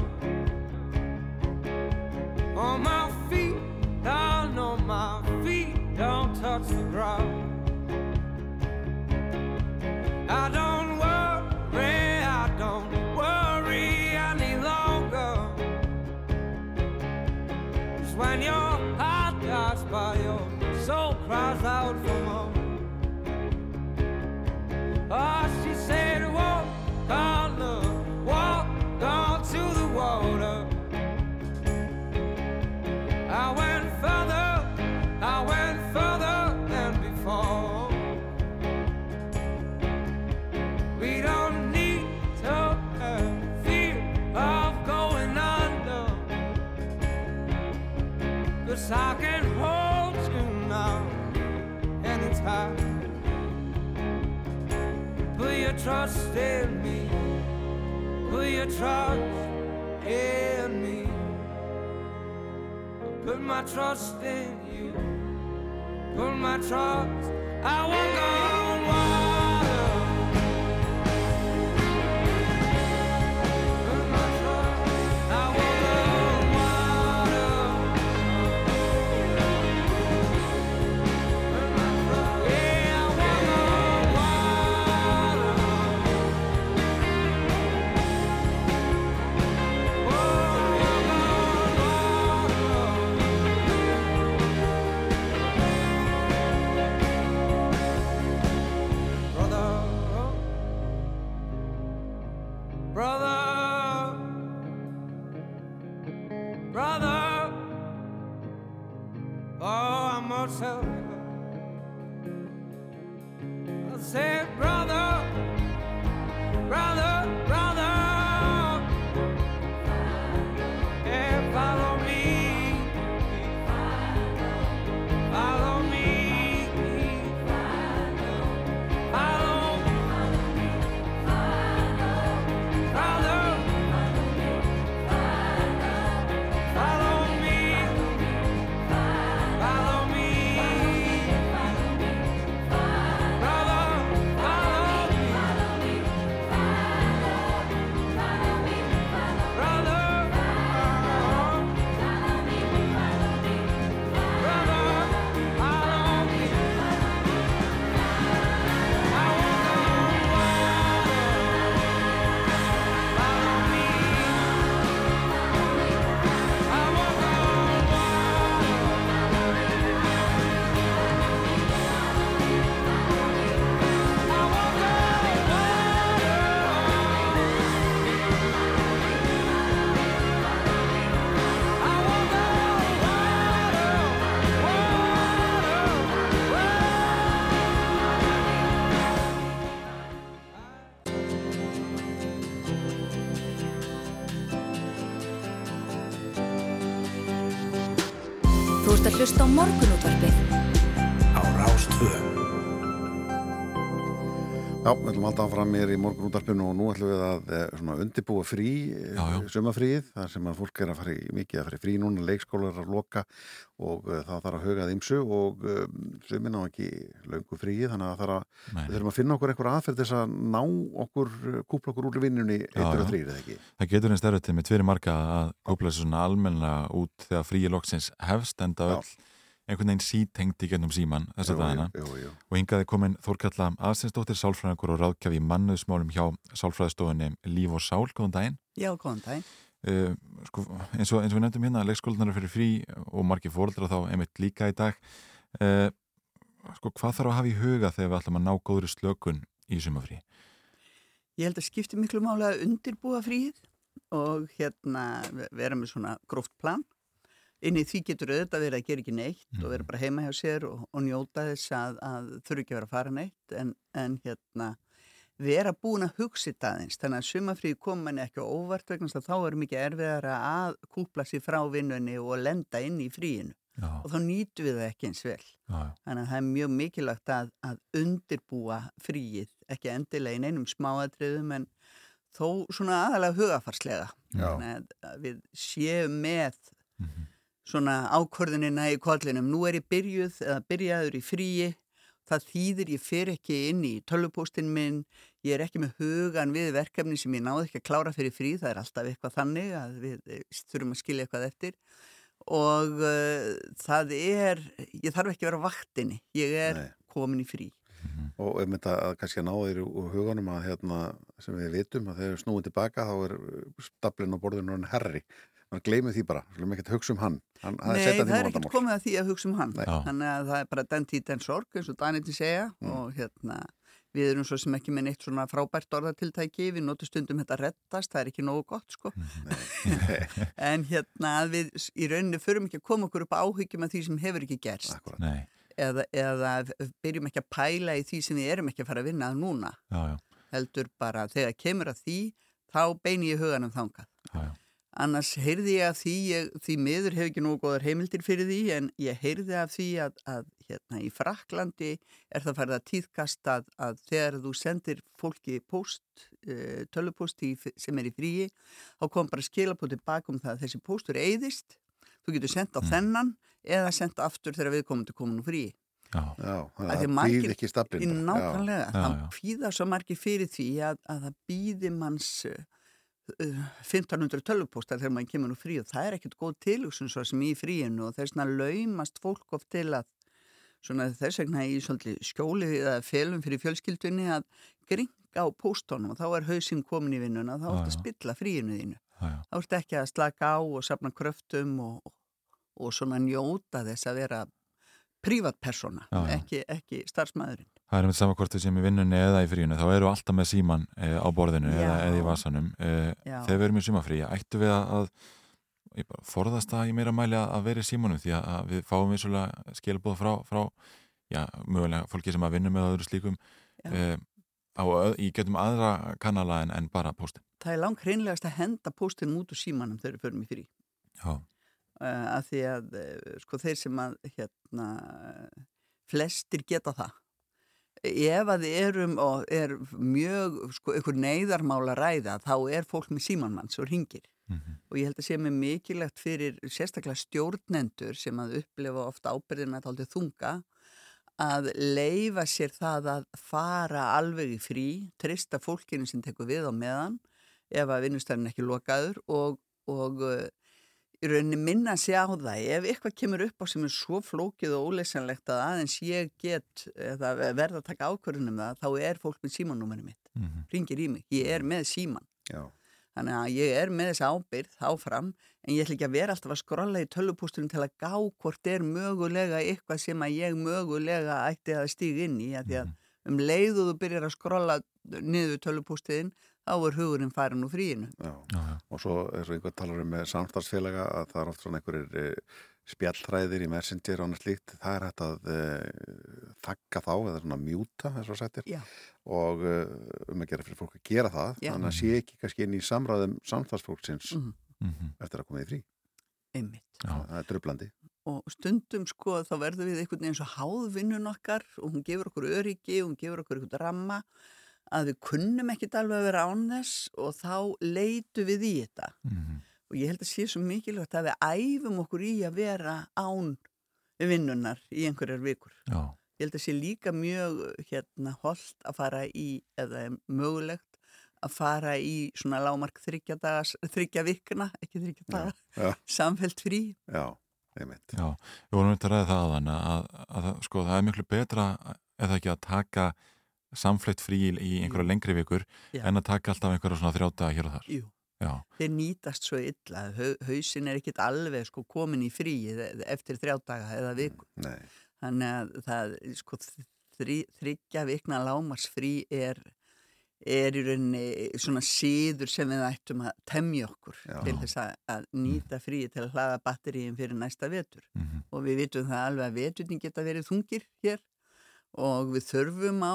On my trust in me. Will you trust in me. Put my trust in you. Put my trust. I walk on morgunútvarpið Á Rástvö. Já, við ætlum alltaf fram mér í morgun útarpinu og nú ætlum við að eh, svona, undibúa frí, já. sumafríð, þar sem að fólk er að fara í, mikið að fara í frí núna, leikskólar er að loka og uh, það þarf að hugað ymsu og uh, sumin á ekki löngu fríið, þannig að það þarf að, þurfum að finna okkur einhver aðferð til þess að ná okkur, kúpla okkur úr vinnunni eittur og þrýr, eða ekki? Það getur einn stærri til með tviri marga að kópla þessu svona almennilega út þegar fríi loksins hefst enda Já. öll einhvern veginn sítengd í gennum síman þess að dagina og hingaði komin Þórkalla Aðsinsdóttir sálfræðingur og ráðgjafi í mannuðsmálum hjá sálfræðistofunni Líf og Sál, góðan daginn Já, góðan daginn. uh, sko, eins, og, eins og við nefndum hérna leikskólanar fyrir frí og margir fóreldra þá einmitt líka í dag uh, sko, hvað þarf að hafa í huga þegar við ætlum að ná góðri slökun í sumafrí? Ég held að skipti miklu máli að undirbúa fríð og hérna vera með svona gróft plan. Inn í því getur auðvitað verið að gera ekki neitt og vera bara heima hjá sér og, og njóta þess að, að þurfi ekki að vera að fara neitt en, en hérna vera búin að hugsa þetta aðeins. Þannig að sumafríð kom manni ekki óvart vegna þá er mikið erfiðara að kúpla sér frá vinnunni og lenda inn í fríinu Já, og þá nýtum við það ekki eins vel. já. Þannig að það er mjög mikilvægt að, að undirbúa fríið, ekki endilega í neinum smáatriðum en þó svona aðalega hugafarslega. Að- við séum með Mhm. Svona ákvörðunina í kollinum. Nú er ég byrjuð eða byrjaður í fríi, það þýðir ég fer ekki inn í tölvupóstinn minn, ég er ekki með hugan við verkefni sem ég náði ekki að klára fyrir frí, það er alltaf eitthvað þannig að við eh, þurfum að skilja eitthvað eftir og uh, það er, ég þarf ekki að vera vaktinni, ég er Nei. komin í frí. Og ef þetta að kannski að ná þeir úr huganum að hérna, sem við vitum að við snúum tilbaka þá er staplinn á borðinu hann herri. Man gleymið því bara, við ekki að hugsa um hann. hann Nei, það er ekkert komið að því að hugsa um hann. Þannig að það er bara den tíð den sorg, eins og Daniti segja Mm. og hérna, við erum svo sem ekki með neitt svona frábært orðatiltæki, við notum stundum þetta rettast, það er ekki nógu gott, sko. [LAUGHS] en hérna, að við í rauninni förum ekki að koma okkur upp á áhyggjum af því sem hefur ekki gerst. Eða, eða byrjum ekki að pæla í því sem við erum ekki að fara að vinna að núna. já, já, Heldur bara, þegar kemur að því, þá beini ég huganum þangað. já, já. Annars heyrði ég af því, ég, því miður hefur ekki nógu góðar heimildir fyrir því, en ég heyrði af því að, að hérna í Fraklandi er það farið að tíðkast að, að þegar þú sendir fólki post, uh, tölupóst í, sem er í fríi, þá kom bara skilabóð tilbaka um það að þessi póstur eyðist, þú getur sendt á þennan eða sendt aftur þegar við komum til komin úr fríi. já. Að það býð ekki bara. nákvæmlega, já. kvíða svo margir fyrir því að, að það býði manns uh, 1500 tölvupóstar þegar maður kemur úr frí og það er ekkert góð tilhugsun svo sem í fríinu og þess vegna laumast fólk oft til að svona þess vegna í skjóli eða felum fyrir fjölskyldunni að gringa á póstónum og þá er hausinn komin í vinnuna þá Já, ertu að spilla fríinu þínu. Þá ertu ekki að slaka á og safna kröftum og, og svona njóta þess að vera já. ekki, ekki starfsmæðurinn Það er með sama hvort við sem í vinnunni eða í fríinu, þá eru alltaf með síman e, á borðinu eða, eða í vasanum. E, þegar við erum í sumafrí, ættu við að, að forðast það í meira mæli að, að vera í símanum því að, að við fáum við svolítið skilbúð frá, frá já, mögulega fólki sem að vinna með öðru slíkum e, á, í getum aðra kannala en, en bara póstin. það er langt hreinlegast að henda póstinum út úr símanum þegar við förum í frí. Já, af því að sko þeir sem að hérna flestir geta það ef að við erum og er mjög sko ykkur neyðarmála ræða þá er fólk með símanmanns og ringir Mhm. og ég held að sé með mikilvægt fyrir sérstaklega stjórnendur sem að upplefa ofta ábyrðina taldið þunga að leifa sér það að fara alveg í frí, trista fólkinu sem tekur við á meðan ef að vinnustæðin ekki lokaður og, og í rauninni minna sig á það. Ef eitthvað kemur upp á sem er svo flókið og óleysanlegt að aðeins ég get eða verða að taka ákvörðunum það þá er fólk með símanúmerið mitt. Mhm. ringir í mig, ég er með síman Já, þannig að ég er með þessa ábyrð áfram en ég ætla ekki að vera alltaf að skrolla í tölvupústunum til að gá hvort er mögulega eitthvað sem að ég mögulega ætti að stíga inn í að því að um leið og þú byrjar að skrolla niður tölvupústuðin þá er hugurinn farin úr fríinu já. já, já. Og svo er svo einhver talar um með samstarfsfélaga að það er oft svona einhverjir e, spjallræðir í Messenger og annað slíkt. Það er hægt að e, þakka þá eða svona mjúta, eins og sættir. Já. Og e, um að gera fyrir fólk að gera það. Já. Þannig að sé ekki kannski inn í samræðum samstarfsfólksins Mhm. Mhm. eftir að koma í frí. einmitt Já. Það er drublandi. og stundum sko þá verðum við einhvern veginn svo háð vinnun okkar og hún gefur okkur öryggi og hún gefur okkur einhvern ramma að við kunnum ekkit alveg að vera án þess og þá leitu við í þetta Mhm. og ég held að sé svo mikilvægt að við æfum okkur í að vera án vinnunar í einhverjar vikur Já, ég held að sé líka mjög hérna holdt að fara í eða mögulegt að fara í svona lámark þryggja dagas, þryggja vikna, ekki þryggja daga já. [LAUGHS] samfelt frí Já, einmitt. já. Við vorum að ræða það að, að, að sko, það er miklu betra eða ekki að taka samfleitt frí í einhverja lengri vikur Já. en að taka alltaf einhverja svona þrjáta hér og þar. Jú. Já, þeir nýtast svo illa Hau, hausin er ekkit alveg sko komin í frí eftir þrjá daga eða viku Nei, þannig að það sko þri, þryggja vikna lámars frí er er í rauninni svona síður sem við ættum að temja okkur Já. til þess að, að nýta frí til að hlaða batteríin fyrir næsta vetur Mhm. og við vitum það alveg að veturni geta verið þungir hér og við þurfum á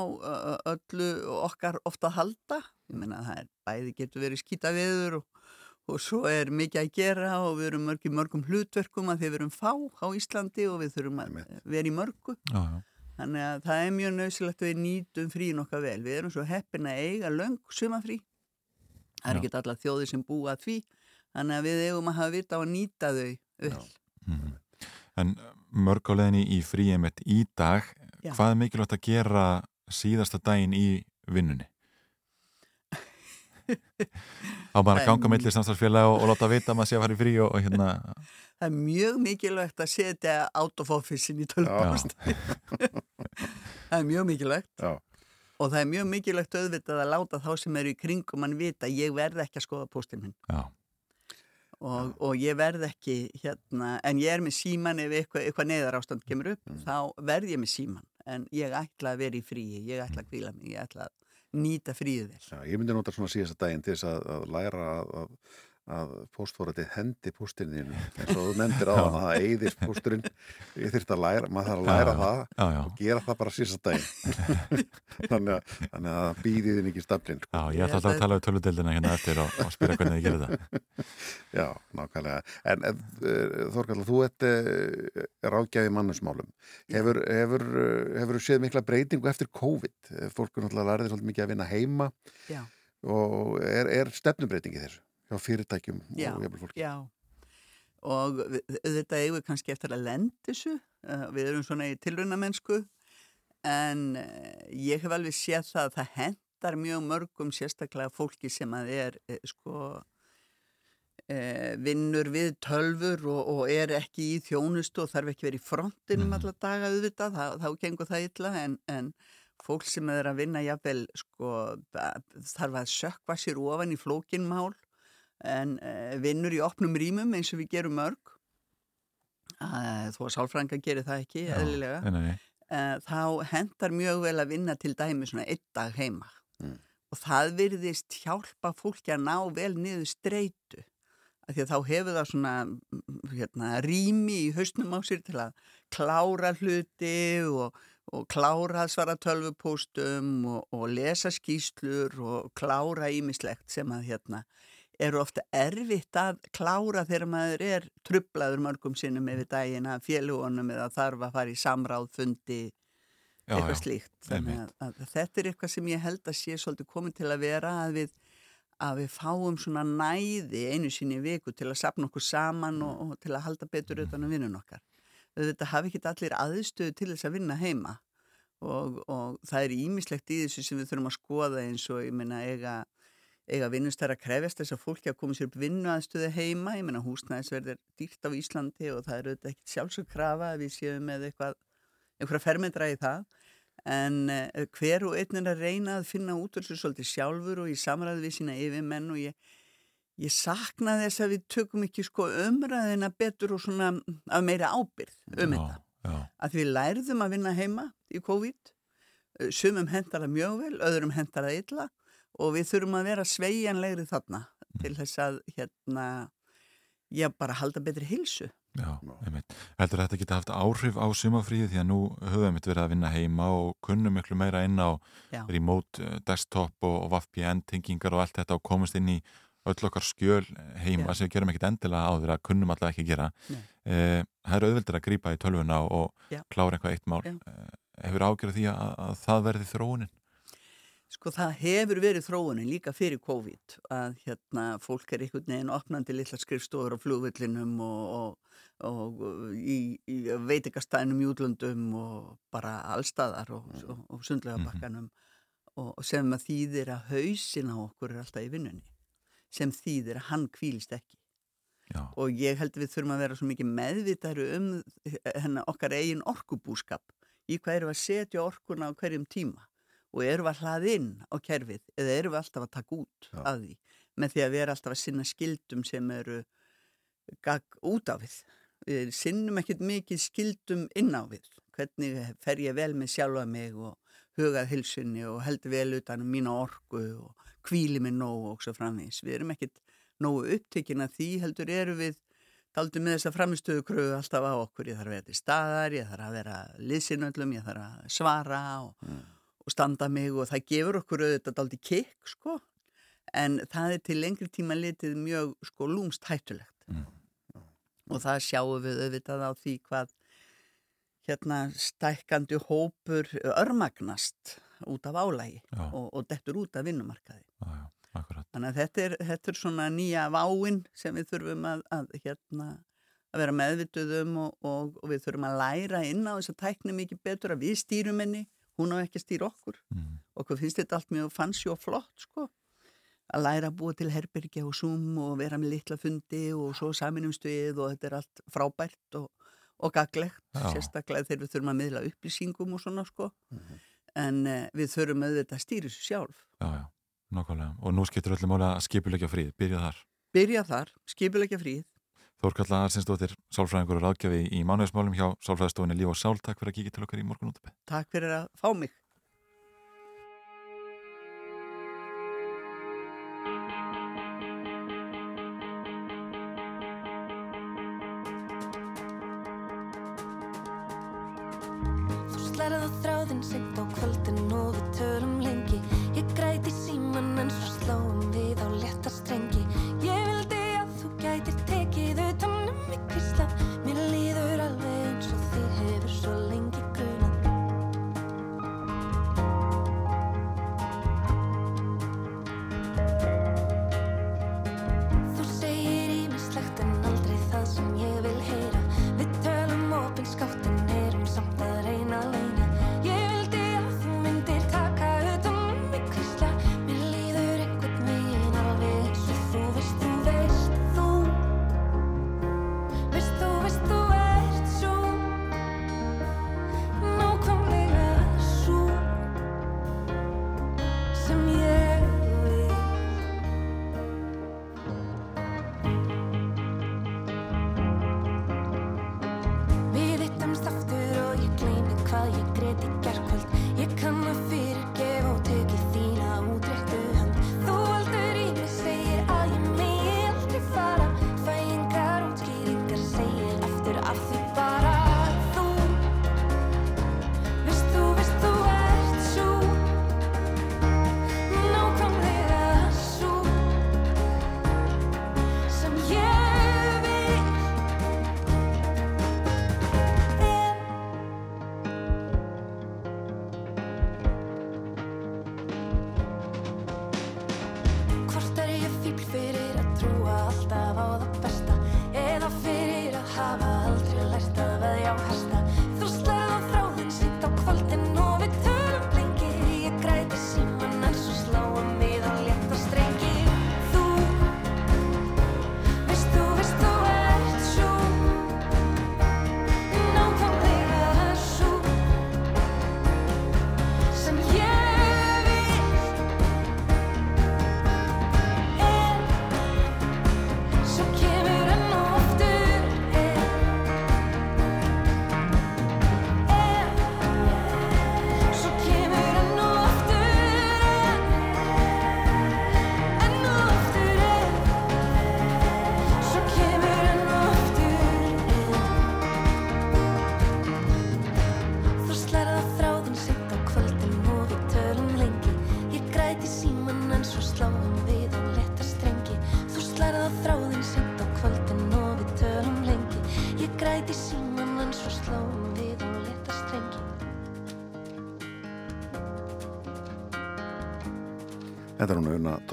öllu okkar ofta að halda. Ég meina að það er bæði getur verið skýta viður og, og svo er mikið að gera og við erum mörg í mörgum hlutverkum að við erum fá á Íslandi og við þurfum að vera í mörgu. Já, já. þannig að það er mjög nöðsilegt að við nýtum frín okkar vel. Við erum svo heppin að eiga löng sumafrí það er ekki alla þjóðir sem búa því. Þannig að við eigum að hafa vita á að nýta þau vel Mhm. En mörg á leiðinni í mitt í dag, Já. hvað er mikilvægt að gera síðasta daginn í vinnunni? Á bara að ganga millir samstagsfélag og, og láta vita að maður sé að fara í frí og, og hérna, [LAUGHS] Það er mjög mikilvægt að setja out of office-in í tölvpost. [LAUGHS] það er mjög mikilvægt. Já, og það er mjög mikilvægt auðvitað að láta þá sem eru í kringum mann vita að ég verð ekki að skoða póstinn minn. Já, og, og ég verð ekki hérna, en ég er með síman ef eitthvað, eitthvað neðar ástand kemur upp, þá verð ég með síman en ég ætla að vera í fríi, ég ætla að kvíla mig, ég ætla að nýta fríið vel. já, ég myndi nota svona síðasta daginn til þess að, að læra að, að, að póstfórati hendi póstininu eins og þú [LAUGHS] nefndir á hann að það eyðist pósturinn ég þurfti að læra, maður þarf að læra Já, það já, já. og gera það bara síðasta daginn [LAUGHS] þannig, að, þannig að býðið þinn ekki staflinn já, ég ætla alltaf að tala um töludeldina hérna eftir og, og spyrja hvernig þið gerir það. [LAUGHS] Já, nákvæmlega. En uh, Þorkalla, þú ert uh, ráðgjafi mannusmálum. Hefur, hefur, hefur séð mikla breytingu eftir COVID? Eh, Fólk er náttúrulega lærið svolítið mikið að vinna heima Já, og er, er stefnubreitingi þessu hjá fyrirtækjum já, og jafnvel fólki? já. Og auðvitað eigum við kannski eftir að lenda þessu, uh, við erum svona í tilraunamennsku en uh, ég hef alveg séð það að það hendar mjög mörgum sérstaklega fólki sem að er uh, sko vinnur við tölfur og, og er ekki í þjónustu og þarf ekki verið í frontinum Mhm. alla daga auðvitað, þá, þá gengur það illa en, en fólk sem er að vinna jafnvel sko þarf að sökva sér ofan í flókinmál en uh, vinnur í opnum rýmum eins og við gerum mörg. Uh, þó að sálfranga gerir það ekki Já, eðlilega. Nei, nei, uh, þá hendar mjög vel að vinna til dæmi svona einn dag heima. Mm. og það virðist hjálpa fólki að ná vel niður streitu af því að þá hefur það svona mm, hérna, rými í hausnum á sér til að klára hluti og, og klára að svara tölvupóstum og, og lesa skýslur og klára ímislegt sem að hérna eru ofta erfitt að klára þegar maður er trublaður mörgum sinnum yfir daginn að félugunum eða þarf að fara í samráð, fundi, Já, eitthvað já, slíkt. Þannig að, að þetta er eitthvað sem ég held að sé svolítið komið til að vera að við, að við fáum svona næði einu sinni viku til að sapna okkur saman og, og til að halda betur utan um vinnun okkar. Þetta hafi ekki allir aðstöðu til þess að vinna heima og, og það er ímislegt í þessu sem við þurfum að skoða eins og ég meina eiga eiga vinnustæra krefjast þess að fólki að koma sér upp vinnu aðstöðu heima, ég meina húsnæðisverð er dýrt á Íslandi og það er auðvitað ekkit sjálfsög krafa að við séum með eitthvað einhverja fermetra í það. En uh, hver og einn er að reyna að finna út þessu svolítið sjálfur og í samræði við sína yfirmenn og ég, ég sakna þess að við tökum ekki sko umræðina betur og svona af meira ábyrð um þetta. já, að við lærðum að vinna heima í COVID. Sumum hendar það mjög vel, öðrum hendar það illa og við þurfum að vera sveigjanlegri þarna til þess að hérna, já bara halda betri hilsu já, einmitt. Heldur þetta geta haft áhrif á sumafríði því að nú höfum við verið að vinna heima og kunnum miklu meira inn á Já. remote eh, desktop og, og VPN-tengingar og allt þetta og komast inn í öll okkar skjöl heima Já. sem við gerum ekkit endilega áður að kunnum alltaf ekki gera. Eh, það er auðveldur að grípa í tölvuna og Já. klára eitthvað eitt mál. Já. Eh, hefur ágjörð því að, að það verði þróunin? Sko það hefur verið þróunin líka fyrir COVID að hérna fólk er einhvern veginn opnandi litla skrifstofur á flugvillinum og, og, og í, í veitikastænum í útlöndum og bara allstaðar og, og, og sundlega bakkanum og sem að þýðir að hausin á okkur er alltaf í vinnunni sem þýðir að hann kvílist ekki. Já. og ég held við þurfum að vera svo mikið meðvitaðru um hennar okkar eigin orkubúskap í hvað við að setja orkuna á hverjum tíma og erum við að hlaða inn á kerfið eða erum við alltaf að taka út Já. af því með því að við erum alltaf að sinna skildum sem eru gagg út á við. Við sinnum ekkert mikið skildum inn á við. Hvernig fer ég vel með sjálfa mig og hugað hilsunni og heldur vel utan um mína orku og kvíli mig nóg og svo framvegis. Við erum ekkert nógu upptekinn að því heldur eru við daldi með þessa framistöðu kröfu alltaf á okkur. Ég þarf að vera til staðar, ég þarf að vera liðsinnöllum, ég þarf að svara og, og standa mig og það gefur okkur auðvitað daldi kikk sko en það er til lengri tíma litið mjög sko lúmst hættulegt Mm. og það sjáum við auðvitað á því hvað hérna stækkandi hópur örmagnast út af álægi og, og dettur út af vinnumarkaði Já, já. Þannig að þetta er, þetta er svona nýja váin sem við þurfum að, að, hérna, að vera meðvituð um og, og, og við þurfum að læra inn á þess að tækna mikið betur að við stýrum henni, hún á ekki að stýra okkur. Mm. Okkur finnst þetta allt mjög fancy og flott, sko. Að læra að búa til herbergi og Zoom og vera með litla fundi og svo saminumst við og þetta er allt frábært og, og gaglegt, Já. sérstaklega þegar við þurfum að miðla upplýsingum og svona, sko. En uh, við þurfum auðvitað að stýra þessu sjálf. Já, já, nákvæmlega. Og nú skiptir öllum máli að skipulegja frið, byrja þar. Byrja þar, skipulegja fríð. Þórkalla Arsinsdóttir, sálfræðingur og ráðgjafi í mánuðismálum hjá Sálfræðistofunni Líf og Sál. Takk fyrir að kíkja til okkar í morgun útupið. Takk fyrir að fá mig.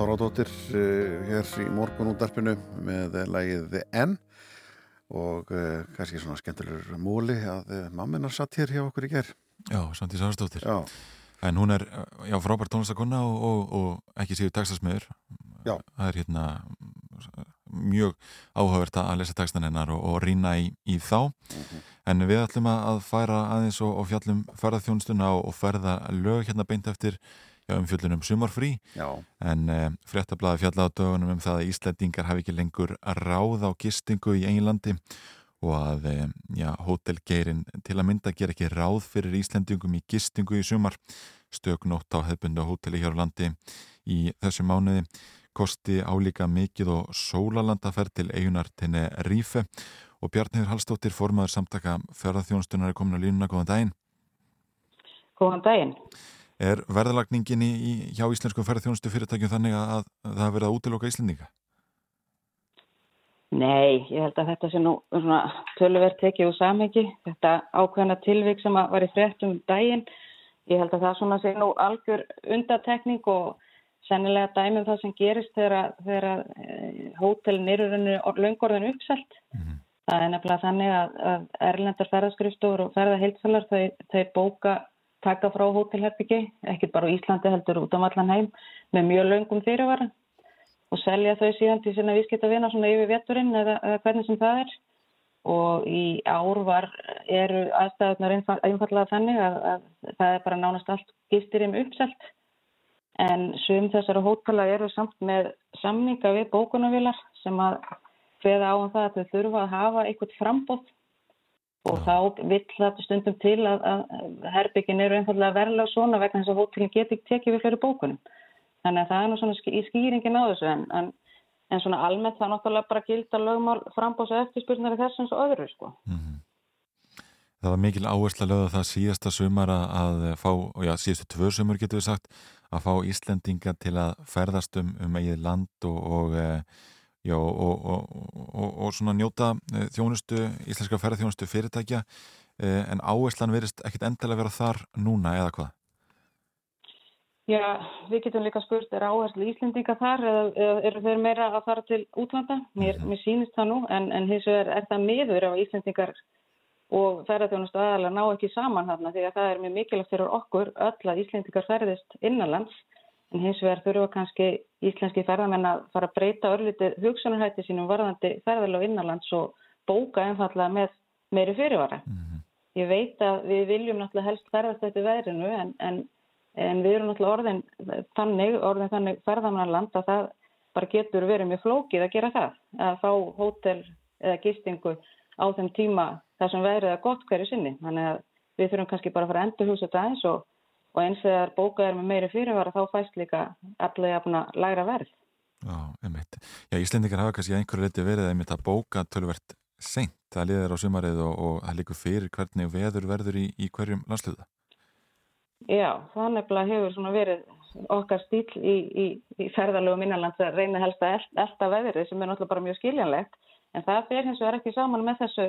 Tóradóttir uh, hér í morgun útarpinu með lægið N og uh, kannski svona skemmtilegur múli að mamminar satt hér hjá okkur í ger. Já, Svandi Sársdóttir. Já. En hún er, já, frábær tónlistakonna og, og, og ekki séu textasmiður. Já. Það er hérna mjög áhugavert að lesa textan hennar og, og rýna í, í þá. En við ætlum að færa aðeins og, fjallum ferðarþjónstuna og, og ferða lög hérna beint eftir um fjöllunum sumarfrí. Já. En e, fréttablaði fjalla á dögunum um það að Íslandingar hafi ekki lengur ráð á gistingu í Englandi og að e, já, hótelgeirin til að mynda ger ekki ráð fyrir Íslandingum í gistingu í sumar. Stöknótt á hefbundu hóteli hér á landi í þessu mánuði kosti álíka mikið og sólalandaferð til eigunar tenni Rífe og Bjarnir Hallstóttir formaður samtaka ferðarþjónstunar er komin að línuna, góðan daginn Góðan daginn Er verðalagningin í, hjá íslensku ferðarþjónustu fyrirtækjum þannig að, að það verða að útiloka Íslendinga? Nei, ég held að þetta sé nú tölverð tekið úr samhengi þetta ákveðna tilvík sem var í fréttum daginn, ég held að það sé nú algjör undatekning og sennilega dæmið það sem gerist þegar, þegar eh, hótelin eru löngorðin uppselt. Mm -hmm. Það er nefnilega þannig að, að erlendar ferðaskrifstofur og ferðaheilsalar þau, þau bóka taka frá hótelherbyggi, ekki bara á Íslandi heldur út á um allan heim með mjög löngum fyrirvara og selja þau síðan til sína vískita vina svona yfir vetturinn eða, eða hvernig sem það er. Og í ár var eru aðstæðunar einfallega þannig að, að það er bara nánast allt gistirinn uppselt. En sum þessara hótala eru samt með samninga við bókunavilar sem að feða á um það að þau þurfa að hafa eitthvað frambótt og þá vill þetta stundum til að, að herbyggin eru einfallega verðilega svona vegna þess að hótelin geti tekið við fyrir bókunum. Þannig að það er nú svona í skýringin á þessu en, en, en svona almennt það er náttúrulega bara gilda lögmál frambóðs og eftirspurnar í þessum og öðru sko. Mm -hmm. Það var mikil áhersla lögða það síðasta sumar að fá, og já síðastu tvö sumur getur við sagt, að fá Íslendinga til að ferðast um, um eigið land og, og e, Já, og, og, og, og svona njóta þjónustu, íslenska ferðarþjónustu fyrirtækja, en áherslan verist ekkit endilega vera þar núna eða hvað? Já, við getum líka spurt, er áherslu Íslendinga þar eða, eða eru þeir meira að fara til útlanda? Mér, mm -hmm. mér sýnist það nú, en, en hins vegar er það miður ef Íslendingar og ferðarþjónustu aðalega ná ekki saman þarna því að það er mjög mikilvægt fyrir okkur öll að Íslendingar ferðist innanlands en hins vegar þurfa kannski íslenski ferðarmenn að fara að breyta örlítið hugsanarhætti sínum varðandi ferðarlega innanlands og bóka einfallega með meiri fyrirvara. Mm -hmm. Ég veit að við viljum náttúrulega helst ferðast þetta veðrinu en, en, en við erum náttúrulega orðin þannig, orðin þannig ferðarmennarland að það bara getur verið mjög flókið að gera það, að fá hótel eða gistingu á þeim tíma þar sem veðrið er gott hverju sinni. Þannig að við þurfum kannski bara að fara að endur húsa þetta eins og og eins þegar bókað er með meiri fyrirvara þá fæst líka allir jafna læra verð. Já, einmitt. Já, Íslendingar hafa kannski einhverju liti verið einmitt að bóka tölvert seint að liðar á sumarið og, og það líkur fyrir hvernig veður verður í, í hverjum landsluða. Já, það nefnilega hefur svona verið okkar stíl í, í, í ferðarlegu minnanlands að reyna helst að elda veðrið sem er náttúrulega bara mjög skiljanlegt en það fer hins vegar ekki saman með þessu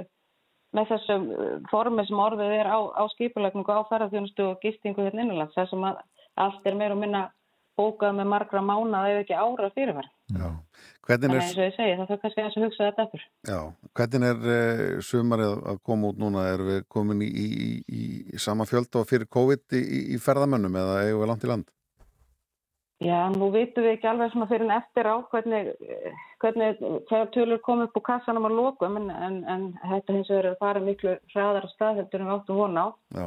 með þessum uh, formi sem orðið er á, á skipulagningu, á ferðarþjónustu og gistingu hérna innanlands, það sem að allt er meira og minna bókað með margra mána eða ekki ára fyrirvar. Já, hvernig er... Þannig eins og ég segi, það þarf kannski að hugsa þetta eftir. Já, hvernig er uh, sumarið að koma út núna? Er við komin í, í, í, í sama fjölda fyrir COVID í ferðamönnum eða eigum við langt í land? Já, nú vitum við ekki alveg svona fyrir en eftir á hvernig, hvernig þegar tölur komið upp á kassanum að lókum en, en, en þetta hins vegar er að fara miklu hraðar á stað heldur en við áttum vona á. Já.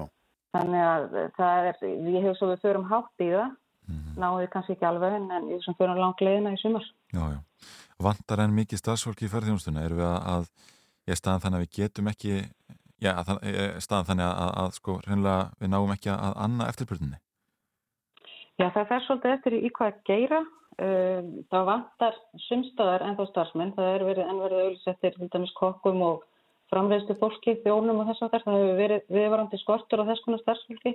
Þannig að það er, ég hef svo við förum hátt í það, mm -hmm. náðu kannski ekki alveg en, ég sem fyrir langt leiðina í sumar. Já, já. Vantar en mikið stafsfólki í ferðjónstuna? Erum við að, að ég staðan þannig að við getum ekki, já, staðan þannig að, að, að sko, við náum ekki að anna eftirbröndinni? Já, það fer svolítið eftir í hvað geira. Um, það vantar sumstaðar en þá starfsmenn. Það er verið ennverðið auðvisettir til dæmis kokkum og framreiðstu fólki, þjónum og þess að þess. Það hefur verið viðvarandi skortur á þess konar starfsfólki.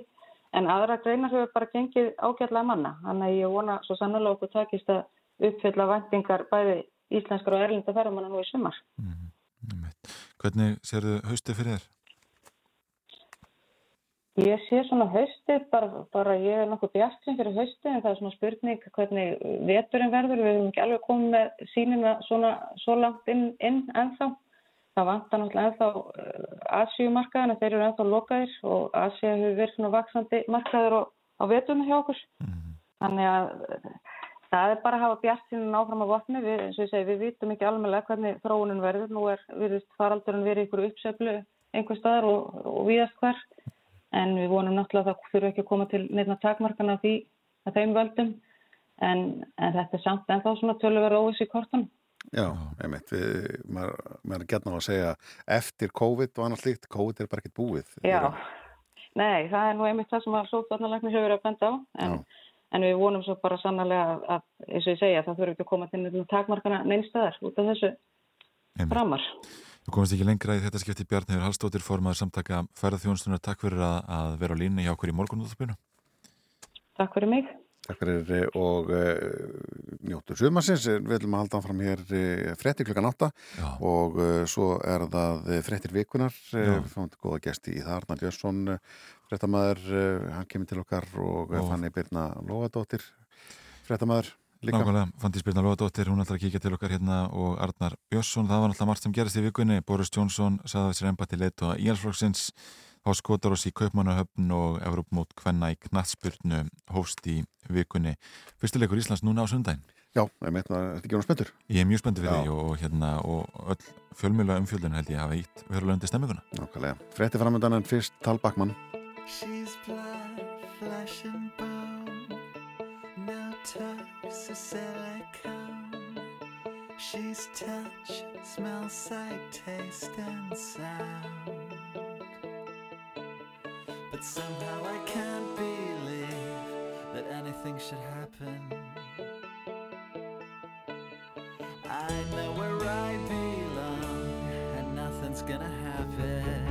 En aðra greinar hefur bara gengið ágætlega manna. Þannig að ég vona svo sannlega okkur takist að uppfylla vendingar bæði íslenskar og erlinda ferðamanna nú í sumar. Mm -hmm. Hvernig sér þau haustið fyrir þér? Ég sé svona haustið, bara, bara ég er nokkuð bjartinn fyrir haustið en það er svona spurning hvernig veturinn verður. Við hefum ekki alveg komið með sínina svona svo langt inn, inn ennþá. Það vantar náttúrulega ennþá uh, Asíumarkaðina, þeir eru ennþá lokaðir og Asíu hefur verið svona vaksandi markaður á, á veturinn hjá okkur. Þannig að uh, það er bara að hafa bjartinn áfram á vatni. Við, eins og ég segi, við vitum ekki alveg hvernig þróunin verður. Nú er virðist faraldurinn verið ykkur uppseflu einhver staðar og, og víðast hver en við vonum náttúrulega að það þurfa ekki að koma til nefna takmarkana því að þeim völdum en, en þetta er samt ennþá svona tölverð óvis í kortan. Já, einmitt, við, maður, maður er gætna á að segja eftir COVID og annars líkt, COVID er bara ekkert búið. Já, nei, það er nú einmitt það sem að sótvarnalæknir hefur verið að benda á en, en við vonum svo bara sannlega að, að eins og ég segja, það þurfa ekki að koma til nefna takmarkana neinstæðar út af þessu framar. Þú komast ekki lengra í þetta skipti Bjarnir Hallstóttir formaður samtaka ferðarþjónustunar. Takk fyrir að, að vera á línu hjá okkur í morgunúðspilinu. Takk fyrir mig. Takk fyrir og uh, njóttu sumarsins. Við viljum að halda fram hér uh, frettir klukkan átta og uh, svo er það frettir vikunar. Við fáum til góða gesti í það. Arnar Björnsson, frettamæður, hann kemur til okkar og oh. Fanny Birna Lóadóttir, frettamæður. Nákvæmlega, Fandís Birna Lóðadóttir, hún ætlar að kíkja til okkar hérna og Arnar Björnsson, það var náttúrulega margt sem gerist í vikunni, Boris Jónsson saði sér ennbætti leitt og íhalsflokksins á Skotaros í Kaupmannahöfn og Evrópmót Kvenna í Knatsbyrnu hóst í vikunni. Fyrstileikur Íslands núna á sundaginn. Já, ég meint það, þetta er ekki náttúrulega spöndur. Ég er mjög spöndur fyrir því og, hérna, og öll fjölmjöla umfjöldun held ég hafa ítt verulega undir stemminguna. Nákvæmlega. Frétti framöndan en fyrst Tal Bakmann. Touch the silicone. She's touch, smell, sight, taste, and sound. But somehow I can't believe that anything should happen. I know where I belong, and nothing's gonna happen.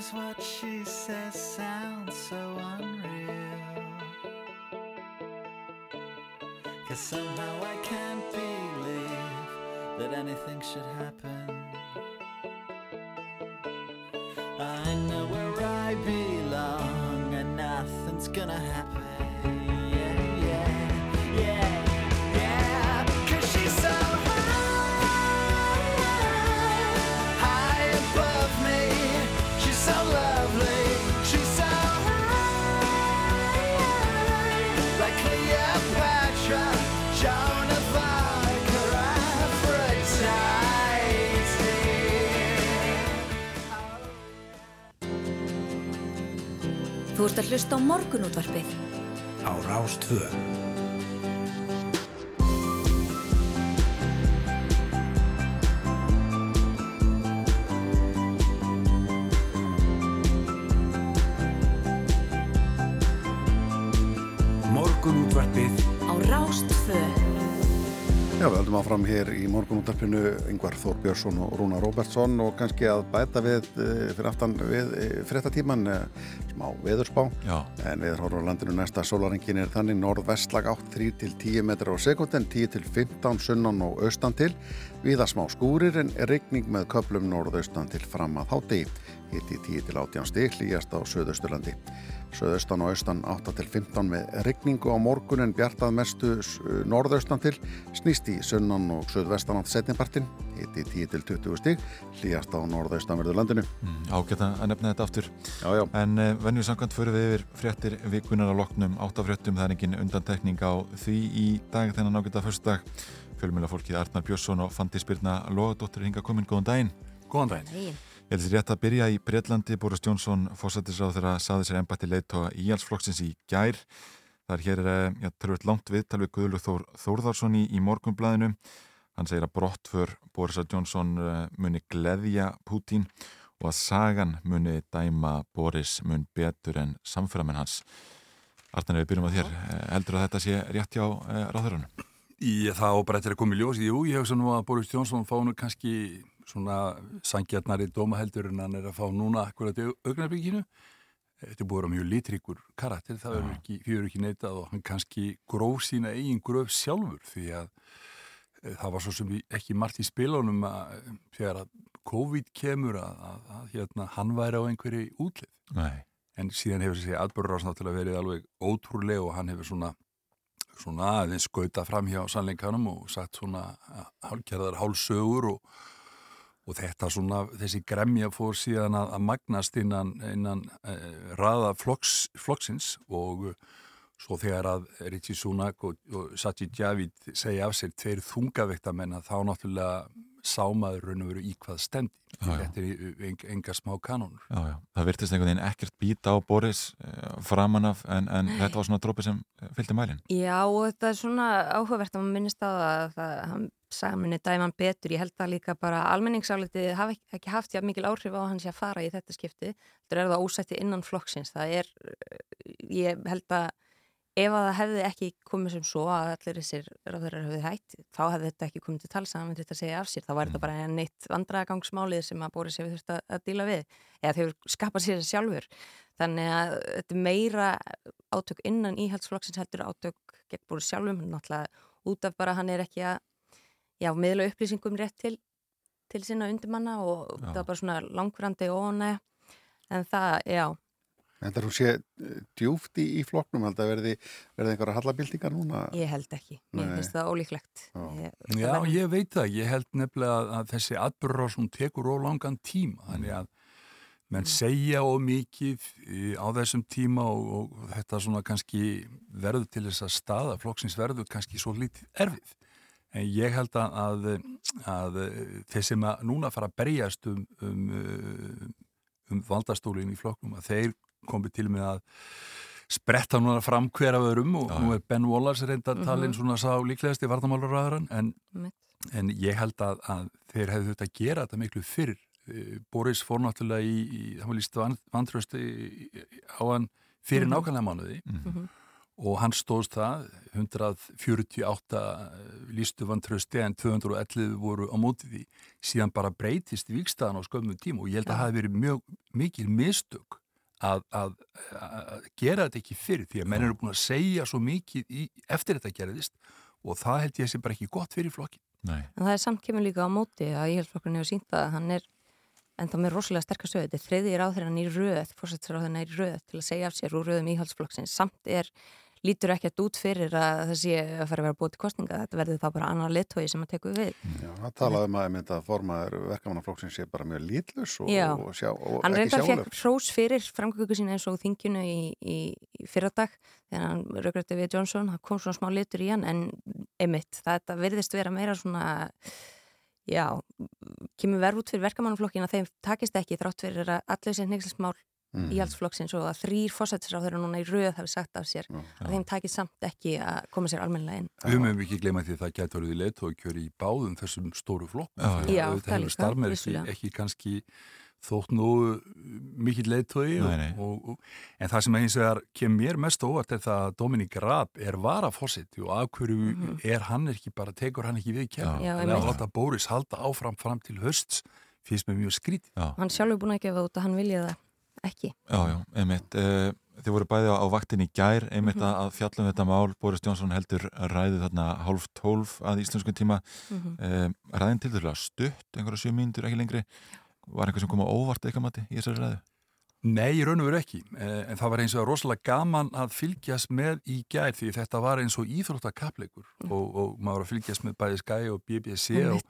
What she says sounds so unreal. Cause somehow I can't believe that anything should happen. I know where I belong and nothing's gonna happen. Þú ert að hlusta á morgunútvarpið. Á Rás 2. Morgunútvarpið Á Rás 2. Já, við höldum áfram hér í morgunúttarpinu Yngvar Þór Björnsson og Rúna Róbertsson og kannski að bæta við eh, fyrir aftan við fréttatíman smá veðurspá. Já. en horfum á landinu næsta sólarengin er þannig norðvestlag 8 3 til 10 metrar á sekund en 10 til 15 sunnan og austan til. Viða smá skúrir en regning með köplum norðaustan til fram að háti hitti 10 til 18 stig hlýjast á söðausturlandi Söðaustan og austan 8 til 15 með regningu á morgun en bjartað mestu norðaustan til snýst í sunnan og söðvestan átt setnipartin hitti 10 til 20 stig hlýjast á norðaustanverðu landinu Mm, Ágætt að nefna þetta aftur. Já, já. En uh, venju samkvæmt fyrir við yfir fréttir vikunar á loknum áttafréttum. Það er engin undantekning á því í dag þennan ágæta fyrstdag. Fjölmjöla fólkið Arnar Björnsson og Fandi Spyrna Lóðadóttir hinga komin. Góðan daginn. Góðan daginn. Ég held sér rétt að byrja í Breitlandi. Boris Jónsson, fósættisráð þeirra, saði sér embætti leiðtóa íhalsflokksins í gær. Það er hér, eh, já, tölvöld langt við Guðlu Þór Þórðarsson í, í morgunblæðinu. Hann segir að brottför Boris Jónsson eh, muni gleðja Pútín og að sagan muni dæma Boris mun betur en samfyramenn hans. Artan, við byrjum að þér, eh, heldur að þetta sé rétt hjá eh? Í það og bara eftir að koma í ljós, jú, ég hef svo nú að Boris Jónsson fá nú kannski svona sangjarnari dómaheldur en hann er að fá núna akkurat í augnarbyggjinu. Þetta er búið að vera mjög litrikur karakter, það er ekki, fyrir ekki neitað og hann kannski gróf sína eigin gröf sjálfur því að e, það var svo sem ekki margt í spilunum að e, þegar að COVID kemur að, að, að hérna, hann væri á einhverju útlið. Nei. En síðan hefur þessi atbörður náttúrulega verið alveg ótrúlega og hann hefur svona svona aðeins skauta fram hjá sannleikanum og sagt svona hálgerðar hálsögur og, og þetta svona, þessi gremja fór síðan að, að magnast innan, innan eh, raða flokks, flokksins og eh, svo þegar að Ritchie Sunak og, og Sajid Javid segja af sér tveir þungavekta menna þá náttúrulega sámaður raun og veru í hvað stendi. Já, já. Þetta er en, enga smá kanónur. Já, já. Það virtist einhvern veginn ekkert býta á Boris eh, framan af en, en þetta var svona drópi sem fylgdi mælinn. Já, og þetta er svona áhugavert að maður minnist á það að það, hann sagði minni dæman betur. Ég held að líka bara almenningsálitið hafi ekki, haft já mikil áhrif á hann sé að fara í þetta skipti. Þetta er það ósætti innan flokksins. Það er, eh, ég held að ef að það hefði ekki komið sem svo að allir þessir ráðurar hefði hætt, þá hefði þetta ekki komið til tals að hann myndi þetta segja af sér. Þá væri þetta bara neitt vandragangsmálið sem að Boris hefur þurft að, að díla við. Eða þau skapað sér sjálfur. Þannig að þetta er meira átök innan íhaldsflokksins heldur átök gegn Boris sjálfum, náttúrulega út af bara hann er ekki að já, miðla upplýsingum rétt til, til sinna undirmanna og Já. það var bara svona langvrandi ónæg en það, já, En það er hún sé eh, djúft í, í flokknum, held að verði, verði einhverja hallabildingar núna? ég held ekki Nei. finnst það ólíklegt ég, Já, það ég veit það. Ég held nefnilega að, að þessi atbyrður sem tekur ólangan tíma. Þannig að menn segja ó mikið á þessum tíma og, og þetta svona kannski verður til þess að staða, flokksins verður kannski svo lítið erfið. En ég held að, að, að þeir sem að núna fara að berjast um, um, um valdastólinn í flokknum, að þeir komið til með að spretta núna fram hver af öðrum og nú er Ben Wallace reynda Mhm. talinn svona sá líklegast í vartamálaræðaran en, en ég held að, að þeir hefðu þetta að gera þetta miklu fyrr Eh, Boris fór náttúrulega í, í það var líst van, vantrösti á hann fyrir Mhm. nákvæmlega mánuði Mhm. Og hann stóðst það 148 lístu vantrösti en 211 voru á móti því. Síðan bara breytist vikstaðan á skömmum tíma og ég held að það hafi verið mjög mikil mistök að, að, að gera þetta ekki fyrir því að menn eru búin að segja svo mikið í, eftir þetta gerðist og það held ég sé bara ekki gott fyrir flokki Nei. en það er samt kemur líka á móti að íhaldsflokkurinn hefur sínt að hann er enda með rosalega sterkast stöð, þetta er þriði ráðherran í röð, fórsættisráðherran í röð til að segja af sér úr röðum íhaldsflokksins, samt er lítur ekkert út fyrir að það sé að fara að vera búið til kostninga, þetta verður þá bara annar leittói sem að teku við. Já, það talaði um að, einmitt að formaður verkamannaflokksins sé bara mjög lítlus og, og, og hann ekki reyndar sjálfur. fekk hrós fyrir framgöngu sína eins og þingjunu í, í, í fyrradag þegar hann raugrætti við Johnson, það kom svona smá litur í hann en emitt, þetta virðist vera meira svona já, kemur verð út fyrir verkamannaflokkin að þeim takist ekki þrátt fyrir að allir sem neykslismál mm. íhaldsflokksins og að þrýr fósættisráður núna í rauð hafi sagt af sér Já. að þeim takir samt ekki að koma sér almennilega inn. Við mögum ekki gleyma því að það gæti orðið leitt og kjöri í báðum þessum stóru flokk. Já, það hefur líka, starmer ekki, ekki kannski þótt nú mikill leittói en það sem hins vegar kem mér mest óvart er það að Dominík Raab er varafósitt og af hverju Mhm. er hann ekki bara, tekur hann ekki við kemur þannig að láta Bóris halda áfram fram til hösts finnst mér mjög skrítið Já. Hann sjálfur búin að gefa út að hann vilja það ekki. Já, já, einmitt. Uh, þið voru bæði á, á vaktin í gær, einmitt Mhm. að, að fjallum þetta mál. Boris Jónsson heldur ræðu þarna hálf tólf að íslenskum tíma. Mhm. Uh, ræðin til þurfa stutt, einhverja sjö mínútur, ekki lengri. Var einhver sem kom á óvart eitthvað mati í þessari ræðu? Nei, í raun og veru ekki, eh, en það var eins og rosalega gaman að fylgjast með í gær því þetta var eins og íþróttakappleikur og, og maður að fylgjast með bæði Sky og BBC og.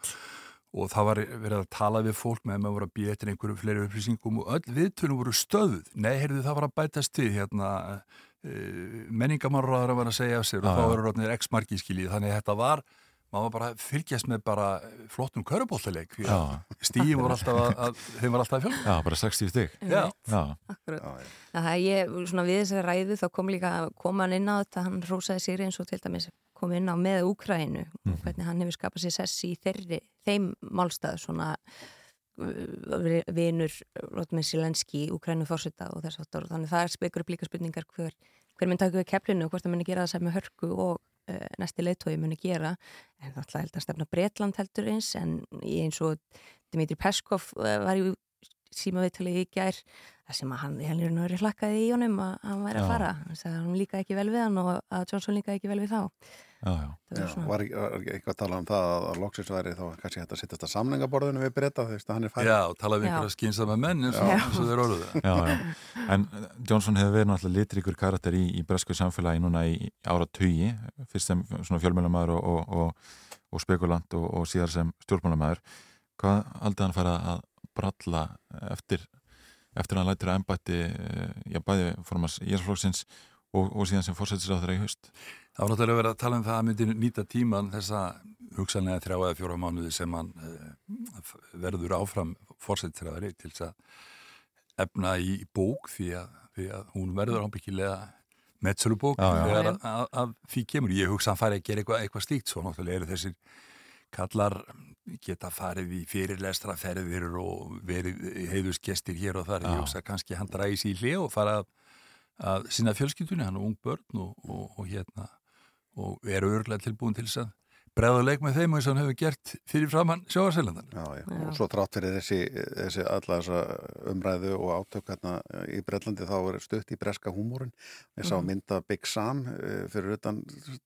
Og það var verið að tala við fólk með maður var að býja eftir einhverju fleiri upplýsingum og öll viðtölum voru stöðuð. Nei, heyrðu það var að bætast til hérna uh, menningamárraður að vera að segja af sér og Já, þá já. eru rótnir x-marki skiljið, þannig að þetta var maður var bara að fylgjast með bara flottum að stíðin voru alltaf að, að þeim var alltaf að fjölga. Já, bara 60 stygg. Já. Já. Akkurat. Það er ég, svona við þessari ræðu þá kom líka, kom hann inn á þetta, hann rósaði sér eins og til dæmis kom inn á með Úkrænu og hvernig hann hefur skapað sér sess í þeirri, þeim málstað svona uh, vinur Rótminn Silenski, Úkrænu fórseta og þess aftur, þannig það er spekur upp líka spurningar hver, hver mynd taku við keflinu og hvort það muni gera það sem með hörku og uh, næsti leitói muni gera. En náttúrulega held að stefna Bretland heldur eins en eins og Dimitri Peskov uh, var í síma viðtalið í gær það sem að hann í helgurinn verið hlakkaði í honum að hann væri að fara. Hann sagði að hann líka ekki vel við hann og að Johnson líka ekki vel við þá Já, já. Já, var ekki- var ekki eitthvað að tala um það að, að loksins væri þá kannski hægt að sittast að samningaborðinu við breyta að hann er færi Já, tala við Já. einhverja skynsama menn eins og, eins og þeir orðuðu það. Já, já. [LAUGHS] En eh, Johnson hefur verið náttúrulega litríkur karakter í, í bresku samfélagi núna í ára tugi, fyrst sem svona fjölmjölamæður og, og, og, og spekulant og, og síðar sem stjórnmálamæður. Hvað aldrei hann fara að bralla eftir, eftir að hann lætur að embætti, já, bæði formars Ísflokksins og, og síðan sem haust? Það var náttúrulega verið að tala um það að myndi nýta tíman þessa hugsanlega þrjá eða fjóra mánuði sem hann uh, verður áfram fórsættisræðari til þess að efna í bók því að, því að hún verður ábyggilega já. þegar að, að, að því kemur. Ég hugsa að hann fari að gera eitthvað, eitthvað slíkt svo náttúrulega eru þessir kallar geta farið í fyrirlestra ferðir og verið heiðusgestir hér og þar. Já. Ég hugsa að kannski hann drægi sér í hlið og fara að, að sinna fjölskyldunni, hann er ung börn og, og, og hérna og eru örglega tilbúin til þess að bregða leik með þeim eins og hann hefur gert fyrir framann sjóarsælandan. Já, já. og svo trátt fyrir þessi, þessi alla þessa umræðu og átök hérna í Brellandi þá er stutt í breska húmórin ég sá Mhm. mynda Big Sam eh, fyrir utan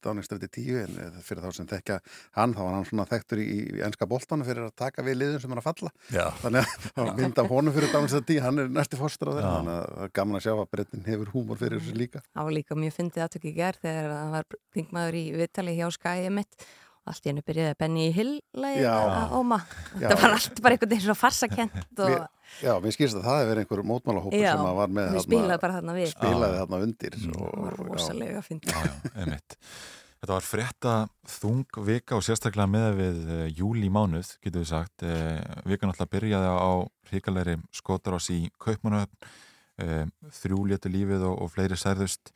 dáningstöfti tíu en eh, fyrir þá sem þekka hann þá var hann svona þekktur í, í enska boltanu fyrir að taka við liðum sem er að falla Já. þannig að það var mynd af honum fyrir dáningstöfti tíu hann er næsti fórstur á þeirra þannig að það er gaman að sjá að Brettin hefur húmór fyrir þessu líka Það var líka mjög fyndið aðtökk í gerð þegar það var þingmaður í viðtali hjá skæði mitt allt í hennu byrjaði Benny Hill lagið Já. að óma. Já. Það var allt bara einhvern veginn svona farsakent og já, mér skýrst að það hefur verið einhver mótmálahópur Já, sem að var með við þarna- spilaði bara þarna við. spilaði þarna undir Mm. og, það var já. rosalega fyndið. Já, já, einmitt. Þetta var frétta þung vika og sérstaklega með við uh, júli mánuð, getur við sagt. Uh, vikan alltaf byrjaði á hrikalegri skotarás í Kaupmannahöfn, uh, þrjú létu lífið og, og fleiri særðust.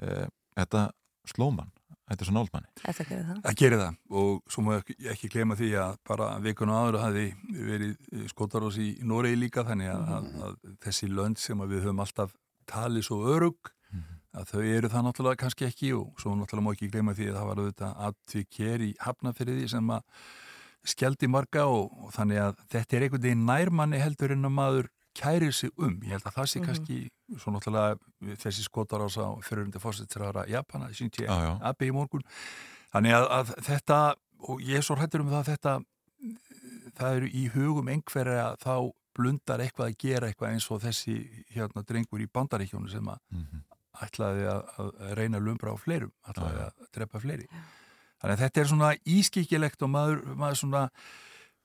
Þetta slóman, þetta er svo náldmanni. Þetta gerir það. Það gerir það og svo má ekki, ekki glema því að bara vikun og áður hafi verið skotarós í Noregi líka þannig að, að, að þessi lönd sem að við höfum alltaf talið svo örug að þau eru það náttúrulega kannski ekki og svo náttúrulega má ekki glema því að það var auðvitað aðtvik hér í hafnafyrirði sem að skjaldi marga og, og þannig að þetta er einhvern veginn nærmanni heldur en að maður kærir sig um. Ég held að það sé Mhm. kannski svo náttúrulega þessi skotarás á fyrirundi fórsettsræðara Japana, Shinji Já, já. Abe í morgun. Þannig að, að þetta, og ég er svo hrættur um það að þetta, það eru í hugum einhverja að þá blundar eitthvað að gera eitthvað eins og þessi hérna drengur í bandaríkjónu sem að Mhm. ætlaði að, að reyna að lumbra á fleirum, ætlaði já. að drepa fleiri. Þannig að þetta er svona ískikilegt og maður, maður svona,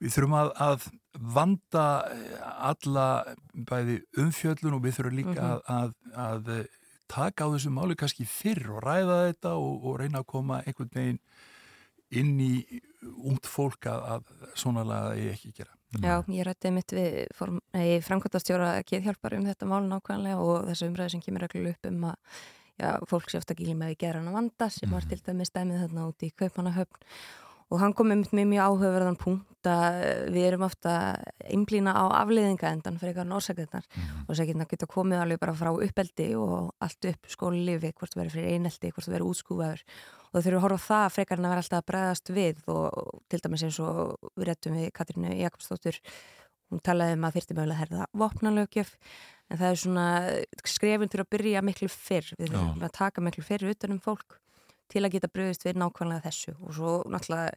við þurfum að, að vanda eh, alla bæði umfjöllun og við þurfum líka Mhm. að, að, að eh, taka á þessu máli kannski fyrr og ræða þetta og, og reyna að koma einhvern veginn inn í ungt fólk að, að svona laga ég ekki gera. Já, ég rætti mitt við framkvæmtastjóra Keithjálpar um þetta mál nákvæmlega og þessu umræði sem kemur reglulega upp um að já, fólk sé ofta gíli með að gera hann að vanda sem var til dæmis stæmið þarna út í Kaupanahöfn og hann kom með mjög áhugaverðan punkt að við erum ofta einblýna á afliðinga endan fyrir eitthvað norsakirnar mm. og sækirna geta komið alveg bara frá uppeldi og allt upp skólilifi, hvort þú verður fyrir eineldi, hvort þú verður útskúfaður. Og þau þurfum að horfa á það frekar en að vera alltaf að bregðast við. Og til dæmis eins og við réttum við Katrínu Jakobsdóttur hún talaði um að þyrti mögulega herða vopnalögjöf en það er svona skrefin til að byrja miklu fyrr. Við þurfum að taka miklu fyrr utanum fólk til að geta bröðist við nákvæmlega þessu. Og svo náttúrulega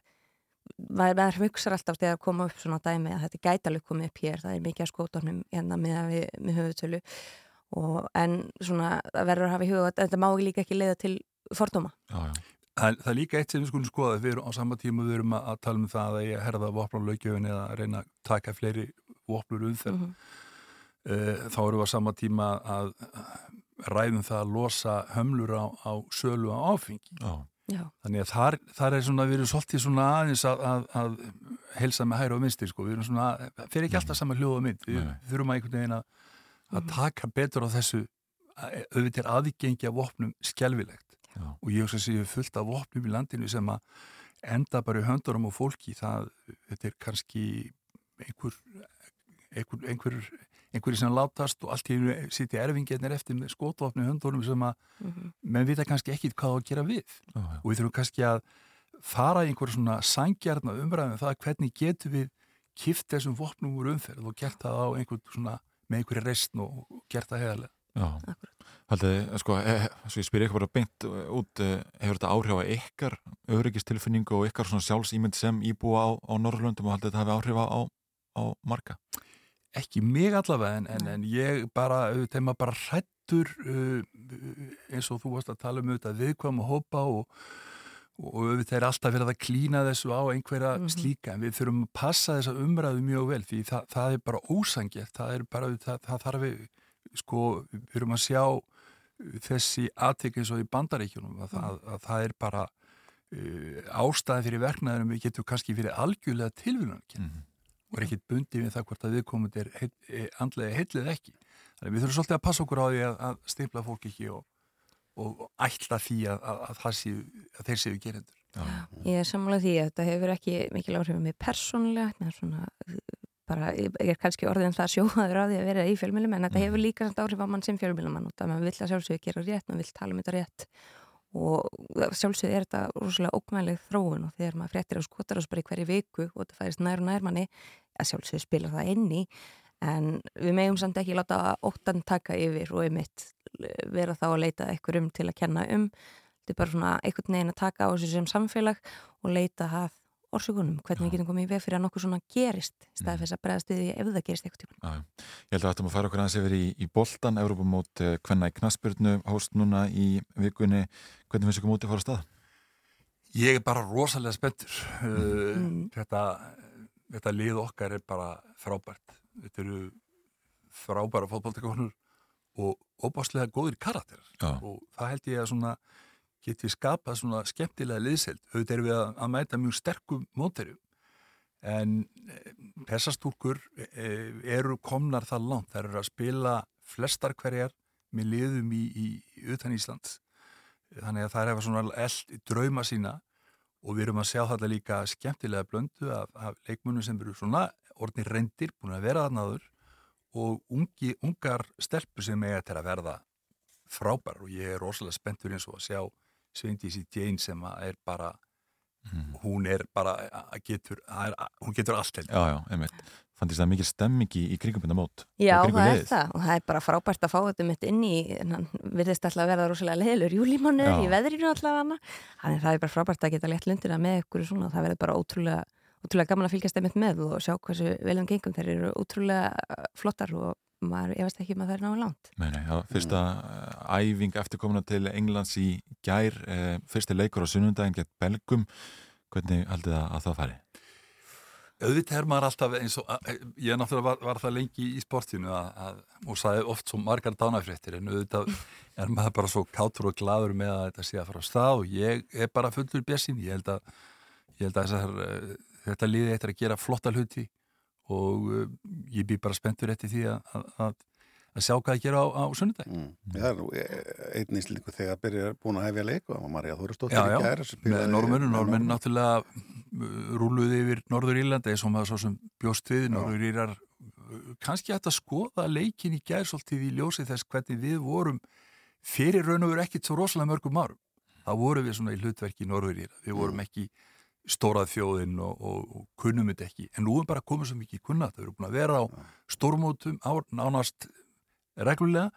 maður hugsaður alltaf þegar að koma upp svona dæmi að þetta gæti alveg komið upp hér. Það er mikið að skótanum hérna með, við, með höfutölu og en svona það verður að hafa í huga að þetta má líka ekki leiða til fordóma. Já, já. Það, það er líka eitt sem við skulum skoða. Við erum á sama tíma við erum að tala um það að ég herða vopnarlaugjöfin eða að reyna að taka fleiri vopnur umferð mm -hmm. þá erum við á sama tíma að ræðum það að losa hömlur á, á sölu á áfengi Já. Já. þannig að þar, þar er svona, við erum svolítið svona aðeins að, að, að helsa með hæra og minnstri sko, við erum svona, fer ekki alltaf saman hljóð og mynd, við Nei. þurfum að einhvern veginn að, að taka betur á þessu auðvitað er aðgengja vopnum skjálfilegt Já. og ég hugsa að séu fullt af vopnum í landinu sem að enda bara í höndurum og fólki, það, þetta er kannski einhver einhver, einhver einhverju sem látast og allt í einu sitja erfingetnir eftir með skótvapni höndunum sem að mm -hmm. menn vita kannski ekki hvað að gera við Já, já. og við þurfum kannski að fara í einhverju svona sangjarna umræðum það hvernig getum við kift þessum vopnum úr umferð og gert það á einhver svona, með einhverju reysn og gert það heðarlega Já, haldið, sko, e, svo ég spyr ykkur bara beint út, e, hefur þetta áhrif á ykkar öryggistilfinningu og ykkar svona sjálfsýmynd sem íbúa á, á Norrlöndum og haldið þetta hafi áhrif á, á marga? Ekki mig allavega en, en, en ég bara, þegar maður bara hrættur uh, eins og þú varst að tala um auðvitað viðkvæm og hópa og, og auðvitað er alltaf verið að klína þessu á einhverja Mhm. slíka en við þurfum að passa þessa umræðu mjög vel því það, það er bara ósangjert það er bara, það, það þarf við sko, við þurfum að sjá þessi aðtek eins og í bandaríkjunum að, að, að það er bara uh, ástæði fyrir verknæðinum við getum kannski fyrir algjörlega tilvíðunarkinn Mhm. Og er ekkit bundið við það hvort að viðkomandi er heil, andlega heillið ekki. Þannig við þurfum svolítið að passa okkur á því að, að stimpla fólk ekki og, og, ætla því að, að, að, séu, að þeir séu gerendur. Ég er sammála því að þetta hefur ekki mikil áhrif með persónlega, með svona bara, ég er kannski orðin það sjóðaður á því að vera í fjölmjölum en þetta hefur líka samt áhrif á mann sem fjölmjölumann og það maður vill að sjálfsögja gera rétt, maður vill tala um þetta rétt og sjálfsögðu er þetta rosalega ókvæmlega þróun og þegar maður fréttir á skotarásbari hverju viku og þetta færist nær og nær manni að sjálfsögðu spila það inni en við megum samt ekki láta óttan taka yfir og einmitt vera þá að leita eitthvað um til að kenna um þetta er bara svona einhvern veginn að taka á þessu sem samfélag og leita að orsökunum, hvernig við getum komið í veg fyrir að nokkuð svona gerist í staði fyrir að bregðast við því ef það gerist eitthvað tíma. Já, ég held að þetta maður fara okkur aðeins yfir í, í boltan, Európamót hvenna í knaspurnu, hóst núna í vikunni, hvernig finnst ykkur mótið fara að staða? Ég er bara rosalega spenntur Mm. þetta, þetta lið okkar er bara frábært. Þetta eru frábæra fótballtekonur og óbáslega góðir karakter Já. og það held ég að svona geti skapað svona skemmtilega liðseld auðvitað erum við að, að mæta mjög sterkum móterum en persastúrkur eru komnar það langt, það eru að spila flestar hverjar með liðum í, í, utan Íslands. Þannig að það er eitthvað svona drauma sína og við erum að sjá þetta líka skemmtilega blöndu af, af leikmunum sem eru svona orðnir reyndir, búin að vera þarnaður og ungi, ungar stelpur sem eiga til að verða frábær og ég er rosalega spenntur eins og að sjá Sveindísi Jane sem að er bara hún er bara að getur, að er, hún getur allt held Já, já, einmitt. Fannst það mikil stemming í, í kringum mót? Já, það er það og það er bara frábært að fá þetta mitt inn í hann virðist alltaf að verða rosalega leðilur júlímánu Já. í veðrinu alltaf hana þannig það er bara frábært að geta létt lundina með ykkur svona og það verður bara ótrúlega, ótrúlega gaman að fylgjast þeim með og sjá hversu vel um gengum þeir eru ótrúlega uh, flottar og maður, ég veist ekki að það er náðu langt Nei, nei, já, fyrsta mm. æfing eftirkomuna til Englands í gær, eh, fyrsti leikur á sunnundaginn gett Belgum, hvernig haldið það að það fari? auðvitað er maður alltaf eins og ég náttúrulega var, var það lengi í sportinu að, að, og sagði oft svo margar dánafréttir en auðvitað er maður bara svo kátur og gladur með að þetta sé að fara á stað og ég er bara fullur bjessin, ég held að ég held að þessar, uh, þetta liði eittir að gera flotta hluti og uh, ég býr bara spenntur eftir því að, að, að, sjá hvað að gera á, á sunnudag. Mm. Það er nú einn íslíku þegar byrjar búin að hefja leik og Marja Þóristóttir í gær með Norrmönnu, Norrmönnu náttúrulega uh, rúluði yfir Norður Írlandi eins og maður svo sem bjóst við. Norður Írar uh, kannski hægt að skoða leikin í gær svolítið í ljósi þess hvernig við vorum fyrir raun og veru ekkit svo rosalega mörgum árum. Þá vorum við svona í hlutverki Norður Íra. Við vorum ekki stórað þjóðinn og, og, og kunnum þetta ekki. En nú er bara komið svo mikið kunnat við erum búin að vera á stórmótum á, nánast reglulega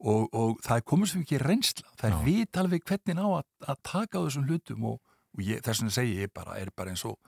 og, og það er komið svo mikið reynsla. Það er vit alveg hvernig á að, að taka á þessum hlutum og, og ég, þess vegna segi ég bara, er bara eins og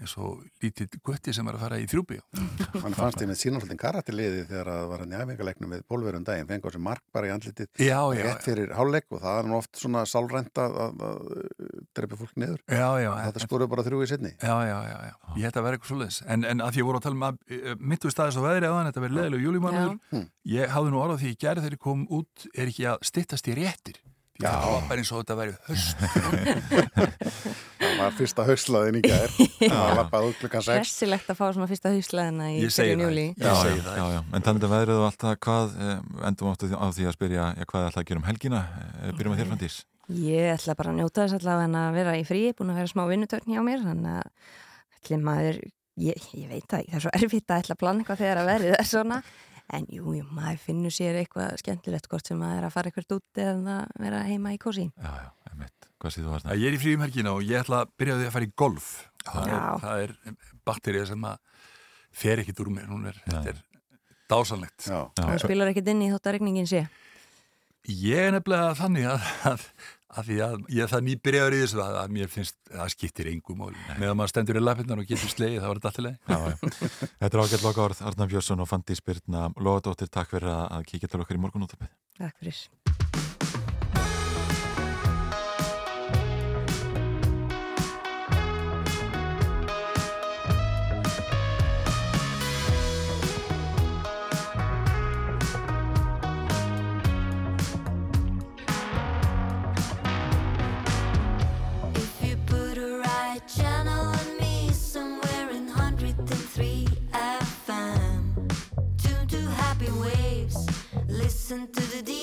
eins og lítið gutti sem er að fara í þrjúbíu [LAUGHS] Hann fannst ég með sínarfaldin karatiliði þegar það var hann í æfingalegnum við bólverjum daginn, fengi á sem mark bara í andlitið já, já, rétt fyrir hálfleik og það er nú oft svona sálrænt að, að, að drepa fólk niður. Já, já, þetta skoruð bara þrjú í setni Já, já, já, já, ég hætti að vera eitthvað svoleiðis. En, en að því ég voru að tala um að mittu staðis á veðri aðan, þetta verið leðileg júlímanuður ég hafði nú orðað því ég gerði þegar ég kom út er ekki að stittast í réttir Já. það var bara eins og þetta væri höst [LAUGHS] það var fyrsta höstlaðin í gær. Það var bara klukkan 6 Hessilegt að fá svona fyrsta höstlaðina í Ég segi byrjun júlí. Já, já, já, en talandi um veðrið og allt það hvað, eh, endum áttu á því að spyrja já, hvað er alltaf að gera um helgina? Eh, byrjum að þér fandís Ég ætla bara að njóta þess allavega en að vera í fríi, búin að vera smá vinnutökn hjá mér þannig að ætli maður ég, ég veit það ekki, það er svo erfitt að ætla að plana eitthvað þegar að verið er svona en jú, jú, maður finnur sér eitthvað skemmtilegt hvort sem maður er að fara eitthvað út eða vera heima í kósi Já, já, emitt, hvað séð þú var Ég er í fríum helgina og ég ætla að byrja því að fara í golf. Það Já. er, það er batterið sem að fer ekkit úr mér, hún er, þetta er dásanlegt Já. og spilar ekkert inn í þótt að regningin sé. Ég er nefnilega þannig að, að, að því að ég er það nýbyrjaður í þessu að, að mér finnst að það skiptir engum meðan maður stendur í lappinnar og getur slegið þá er þetta alltilega Þetta er ágætt loka orð, Arnar Björnsson og Fandi Spyrna Lóðadóttir, takk fyrir að, að kíkja til okkar í morgunúttabið Takk fyrir Listen to the DJ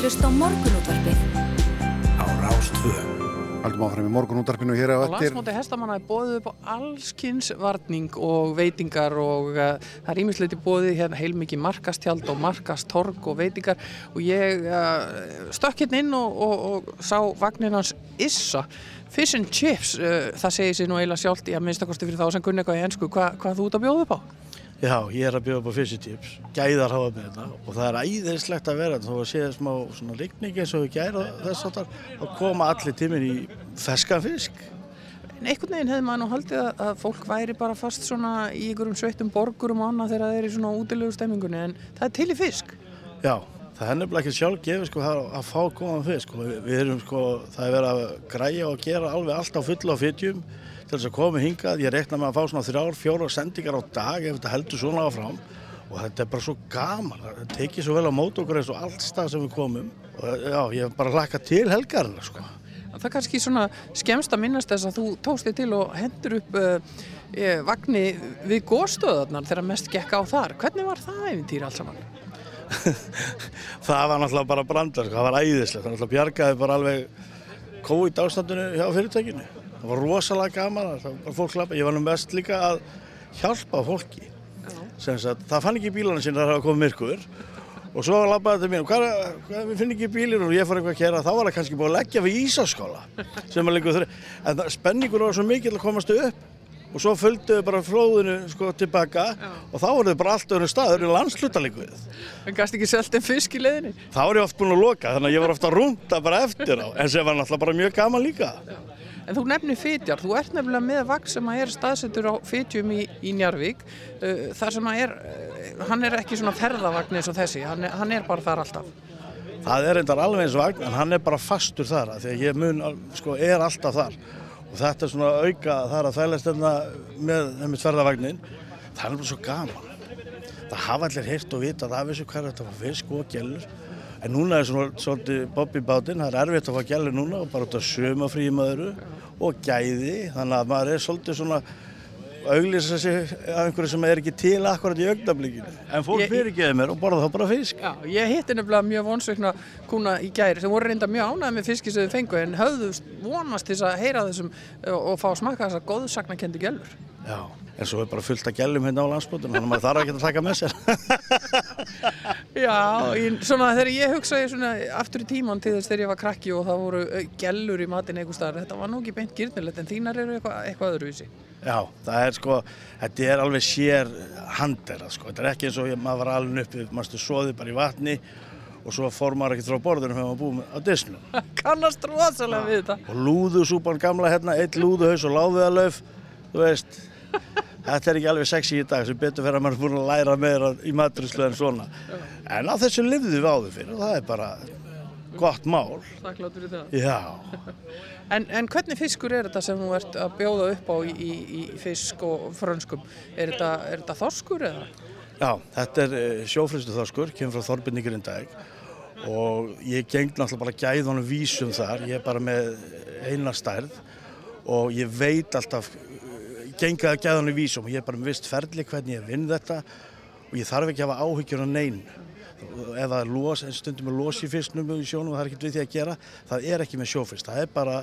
að hlusta á morgunútvarpið. Á Rástvö. Haldum áfram í morgunútarpinu hér á eftir. landsmóti hestamanna er bóðið upp á allskins varning og veitingar og uh, það er ímisleiti bóðið hérna heilmikið markastjald og markastorg og veitingar og ég uh, stökk hérna inn og, og, og sá vagnin hans Issa Fish and Chips, uh, það segir sér nú eiginlega sjálft í að minnstakosti fyrir þá sem kunni eitthvað í ennsku, Hva, hvað þú ert að bjóða upp á? Já, ég er að bjóða upp á fiskitips, gæðar hafa með þetta og það er æðislegt að vera þó að sé smá svona rigning eins og við gæra þess að það koma allir tíminn í ferskan fisk. En einhvern veginn hefði maður nú haldið að, að fólk væri bara fast svona í einhverjum sveittum borgurum annað þegar það er í svona útilegu stemmingunni en það er til í fisk. Já, það er nefnilega ekki sjálf gefið sko að, að fá góðan fisk. Og við, við erum sko, það er verið að græja og gera alveg allt á fulla á fytjum til þess að koma hingað, ég rekna með að fá svona þrjár, fjóra sendingar á dag ef þetta heldur svona áfram og þetta er bara svo gaman, það tekið svo vel á mót okkur eins og allt stað sem við komum og já, ég hef bara hlakka til helgarina sko. Það er kannski svona skemst að minnast þess að þú tókst þig til og hendur upp uh, eh, vagni við góðstöðarnar þegar mest gekk á þar. Hvernig var það æfintýri alls saman? [LAUGHS] það var náttúrulega bara brandar, sko, það var æðislegt, það náttúrulega bjargaði bara alveg COVID ástandinu hjá fyrirtækinu. Það var rosalega gaman, var ég var nú mest líka að hjálpa fólki. Sagt, það fann ekki bílana sín að það komið myrkur. Og svo lappaði þetta mér, hvað, hvað, við finnum ekki bílir og ég fór eitthvað að kera, þá var það kannski búið að leggja við Ísaskóla sem að lengur þurri, en það, spenningur var svo mikil að komast upp. Og svo fölgduðu bara flóðinu sko tilbaka. Og þá voruð bara allt öðru stað, öðru landslutalíkuð. En gæst ekki selt en fisk í leiðinni? Þá er ég oft búin að loka, þannig að ég var ofta að rúnda bara eftir á, en sem var náttúrulega bara mjög gaman líka. En þú nefnir fytjar, þú ert nefnilega með vagn sem að er staðsettur á fytjum í, í Njarvík, uh, þar sem að er, uh, hann er ekki svona ferðavagn eins og þessi, hann er, hann er bara þar alltaf. Það er reyndar alveg eins vagn, en hann er bara fastur þar, því að ég mun, sko, er alltaf þar. Og þetta er svona auka, það er að þælast hérna með nefnist ferðavagnin, það er bara svo gaman. Það hafa allir heyrt og vita að það vissu hvað er þetta fisk og gælur. En núna er svona svolítið Bobby bátinn, það er erfitt að fá gælur núna og bara út af sömafríum öðru og gæði, þannig að maður er svolítið svona auglýsa sig af einhverju sem er ekki til akkurat í augnablikinu. En fólk fyrirgeði mér og borða þá bara fisk. Já, ég hitti nefnilega mjög vonsveikna kuna í gæri sem voru reynda mjög ánægð með fiski sem þau fengu en höfðu vonast til þess að heyra þessum uh, og fá að smakka þessar góðsagnakendi gælur. Já, en svo er bara fullt af gælum hérna á landsbútun, þannig að maður þarf ekki að taka með sér. [LAUGHS] Já, ég, svona þegar ég hugsaði svona aftur í tíman til þess þegar ég var krakki og það voru uh, gælur í matinn einhver staðar, þetta var nú ekki beint gyrnilegt en þínar eru eitthvað, eitthvað öðruvísi. Já, það er sko, þetta er alveg sér handera, sko. Þetta er ekki eins og ég, maður var alveg upp við, maður svoði bara í vatni og svo fór maður ekki frá borðunum þegar maður búið á disnum. [LAUGHS] Kannast rosalega við þetta. Og lúðusúpan gamla hérna, eitt lúðuhaus og láfiðalauf, þú veist, þetta er ekki alveg sexy í dag sem betur fyrir að maður er búin að læra meira í maturislu en svona. En á þessu lifðu við áður fyrir og það er bara gott mál. Þakkláttur í það. Já. [LAUGHS] En, en hvernig fiskur er þetta sem þú ert að bjóða upp á í, í, í fisk og frönskum? Er þetta, er þetta þorskur eða? Já, þetta er sjófristu þorskur, kemur frá Þorbirni Grindæk og ég geng náttúrulega bara gæðunum vísum þar, ég er bara með eina stærð og ég veit alltaf, genga að gæðunum vísum og ég er bara með vist ferli hvernig ég vinn þetta og ég þarf ekki að hafa áhyggjur á neyn. Er los, en stundum er los í fisknum í sjónum og það er ekkert við því að gera, það er ekki með sjófrist, það er bara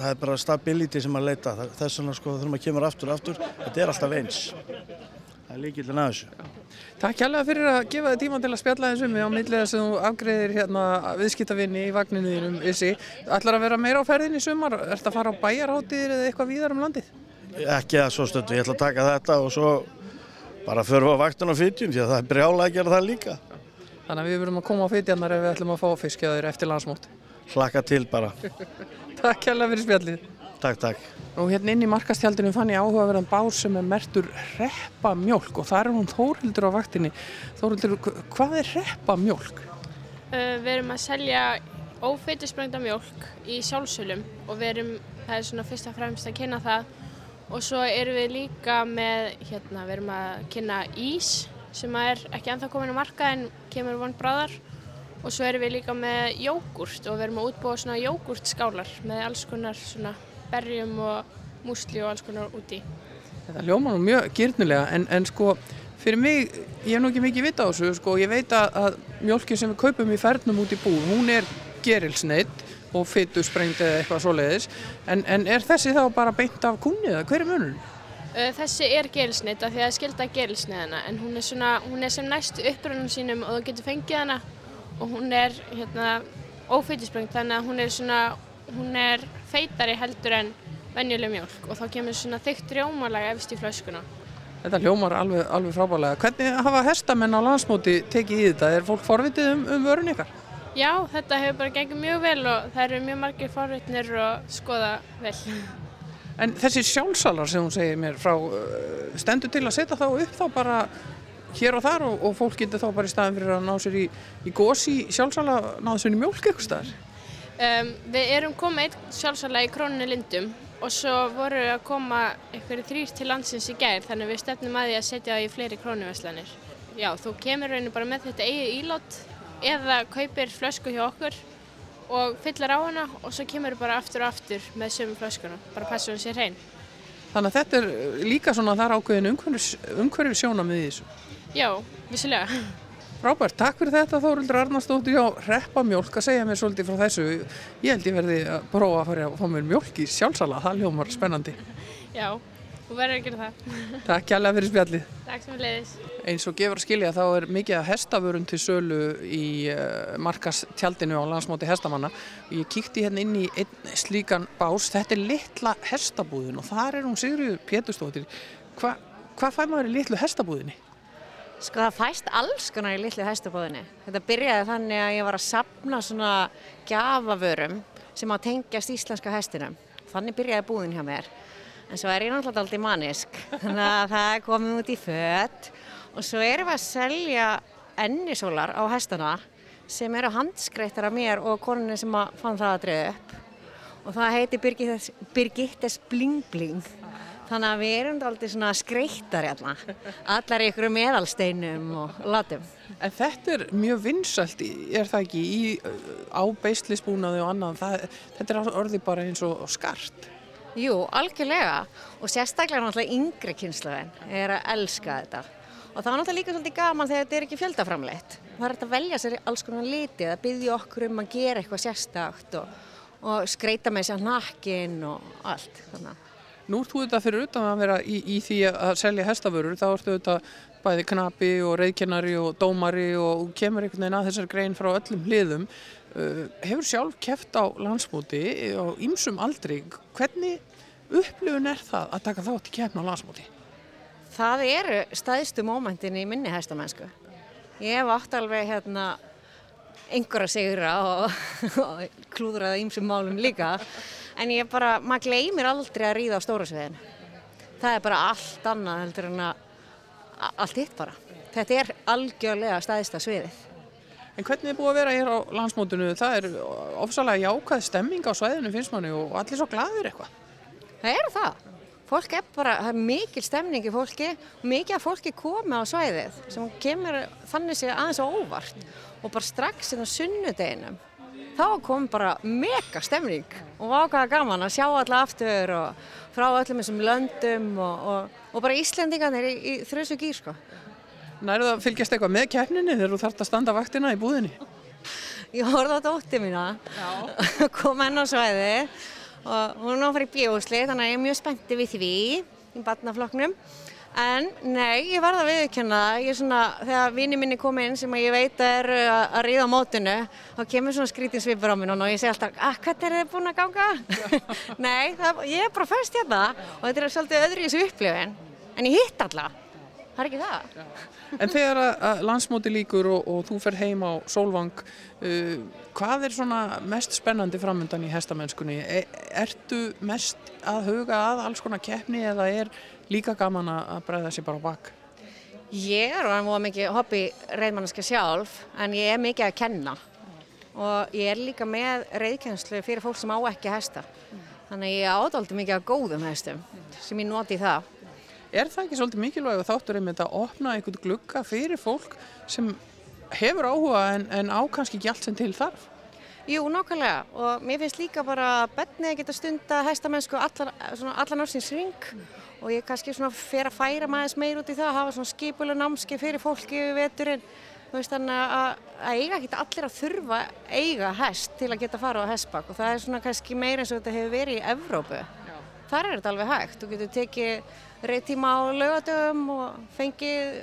það er bara stability sem að leita þess vegna sko þegar maður kemur aftur aftur þetta er alltaf eins það er líkillin að þessu Takk kærlega fyrir að gefa þið tíma til að spjalla þessum á milliða sem þú afgreðir hérna viðskiptavinni í vagninu þínum Issi. Ætlar að vera meira á ferðin í sumar? Ert að fara á bæjarháttir eða eitthvað víðar um landið? Ekki að svo stundu, ég ætla að taka þetta og svo bara förum við á vaktun og fytjum því að það er brjálega að gera það líka Þannig að við verum að koma á fytjarnar ef við ætlum að fá fiskjaður eftir landsmót. hlaka til bara, [LAUGHS] Takk kærlega fyrir spjallið. takk takk Og hérna inn í markastjaldinu fann ég áhugaverðan bás sem er mertur reppamjólk og það er hún Þórhildur á vaktinni. Þórhildur, hvað er reppamjólk? Uh, við erum að selja ófeitusprengda mjólk í sjálfsölum og við erum, það er svona fyrst og fremst að kynna það og svo erum við líka með, hérna, við erum að kynna ís sem er ekki ennþá komin á marka en kemur von bráðar og svo erum við líka með jógurt og við erum að útbúa svona jógurtskálar með alls konar svona berjum og músli og alls konar úti. Þetta hljóma nú mjög gyrnilega en, en sko fyrir mig, ég hef nú ekki mikið vita á þessu sko, ég veit að, að mjölkin sem við kaupum í fernum út í búð, hún er gerilsneitt og fytu sprengt eða eitthvað svoleiðis, en, en er þessi þá bara beint af kúnni eða hver er munurinn? Uh, Þessi er gerilsneitt af því að það er skilda gerilsneiðana en hún er, svona, hún er sem næst upprönnum sínum og þú getur fengið hana og hún er hérna, ófeitissprengt þannig að hún er, svona, hún er feitari heldur en venjuleg mjölk og þá kemur svona þykkt rjómalag efst í flöskuna. Þetta hljómar alveg, alveg frábælega. Hvernig hafa hestamenn á landsmóti tekið í þetta? Er fólk forvitið um, um vörun ykkar? Já, þetta hefur bara gengið mjög vel og það eru mjög margir forvitnir og skoða vel. [LAUGHS] En þessi sjálfsalar sem hún segir mér frá, uh, stendur til að setja þá upp þá bara hér og þar og, og fólk getur þá bara í staðin fyrir að ná sér í, í gósi sjálfsala, náðu sér í mjólk eitthvað staðar? Um, við erum komið einn sjálfsala í krónunni Lindum og svo voru að koma einhverju þrýr til landsins í gær þannig við stefnum að því að setja það í fleiri krónuverslanir. Já, þú kemur raunin bara með þetta eigið ílót eða kaupir flösku hjá okkur og fyllir á hana og svo kemur bara aftur og aftur með sömu flöskuna, bara passa hún sér hrein. Þannig að þetta er uh, líka svona þar ákveðin umhverfið sjónamið í þessu. Já, vissilega. Rábært, takk fyrir þetta Þóruldur Arnarsdóttir á Reppa Mjólk að segja mér svolítið frá þessu. Ég held ég verði að prófa að fara að fá mér mjólk í sjálfsala, það ljómar spennandi. Já, þú verður að gera það. Takk kjærlega fyrir spjallið. Takk sem við leiðis. Eins og gefur að skilja þá er mikið að hestaförun til sölu í uh, markastjaldinu á landsmóti hestamanna. Ég kíkti hérna inn í einn slíkan bás. Þetta er litla hestabúðin og þar er hún Sigriður Péturstóttir. Hva, hvað fær maður í litlu hestabúðinni? Sko það fæst alls konar í litlu hestabúðinni. Þetta byrjaði þannig að ég var að sapna svona gjafavörum sem að tengjast íslenska hestinum. Þannig byrjaði búðin hjá mér. En svo er ég náttúrulega aldrei manisk. Þannig að það er komið út í fött og svo erum við að selja ennisólar á hestana sem eru handskreittar af mér og koninni sem fann það að dröða upp. Og það heiti Birgittes, Birgittes Bling Bling. Þannig að við erum aldrei svona skreittar hérna, allar ykkur meðalsteinum og latum. En þetta er mjög vinsalt, er það ekki, í, á beislisbúnaði og annað, það, þetta er orðið bara eins og skart. Jú, algjörlega og sérstaklega náttúrulega yngri kynslaðin er að elska þetta. Og það er náttúrulega líka svolítið gaman þegar þetta er ekki fjöldaframleitt. Það er að velja sér alls konar liti, að byggja okkur um að gera eitthvað sérstakt og, og skreita með sér nakkin og allt. Þannig. Nú ert þú þetta fyrir utan að vera í, í því að selja hestaförur, þá ertu þetta bæði knapi og reyðkennari og dómari og kemur einhvern veginn að þessar grein frá öllum hliðum. Uh, hefur sjálf keft á landsmóti og ýmsum aldrei, hvernig upplifun er það að taka þátt í kefna á landsmóti? Það eru staðistu mómentin í minni hestamennsku. Ég hef átt alveg hérna einhverja sigra og, [LAUGHS] og klúðraða ýmsum málum líka en ég bara, maður gleymir aldrei að ríða á stóra sviðinu. Það er bara allt annað heldur en að allt hitt bara. Þetta er algjörlega staðista sviðið. En hvernig er búið að vera hér á landsmótinu? Það er ofsalega jákað stemming á svæðinu finnst manni og allir svo gladir eitthvað. Það er það. Fólk er bara, það er mikil stemning í fólki og mikið af fólki komi á svæðið sem kemur þannig sig aðeins óvart og bara strax inn á sunnudeginum þá kom bara mega stemning og ákvaða gaman að sjá alla aftur og frá öllum þessum löndum og, og, og bara Íslendingarnir í, í þrjusu gýr sko. Nærðu að fylgjast eitthvað með keppninni þegar þú þarfst að standa vaktina í búðinni? Ég horfði á dótti mína, [LAUGHS] kom henn á svæði og hún í bjósli þannig að ég er mjög spenntið við því í barnafloknum En nei, ég var það að viðkjöna. Ég er svona, þegar vini minni kom inn sem ég veit er að, að ríða á mótinu, þá kemur svona skrítinsvipur á mér og ég segi alltaf, að ah, hvernig er þið búin að ganga? [LAUGHS] nei, það, ég er bara fyrst hérna og þetta er svolítið öðru í þessu upplifin. En ég hitt alla. Það er ekki það. En þegar að landsmóti líkur og, og þú fer heim á Solvang, uh, hvað er svona mest spennandi framöndan í hestamennskunni? E, ertu mest að huga að alls konar keppni eða er líka gaman að bregða sér bara á bakk? Ég er það mikið hobby reyðmanniska sjálf en ég er mikið að kenna og ég er líka með reyðkennslu fyrir fólk sem á ekki hesta. Þannig að ég ádáldi mikið að góðum hestum sem ég noti það. Er það ekki svolítið mikilvæg og þáttur einmitt að opna einhvern glugga fyrir fólk sem hefur áhuga en, en á kannski ekki allt sem til þarf? Jú, nákvæmlega. Og mér finnst líka bara að bennið geta stunda hestamennsku allan, allan ársins ring og ég kannski svona fer að færa maður meir út í það að hafa svona skipuleg námski fyrir fólki við veturinn. Þú veist þannig að, að eiga ekki allir að þurfa eiga hest til að geta fara á hestbakk og það er svona kannski meir eins og þetta hefur verið í Evrópu þar er þetta alveg hægt, þú getur tekið reytíma á laugadögum og fengið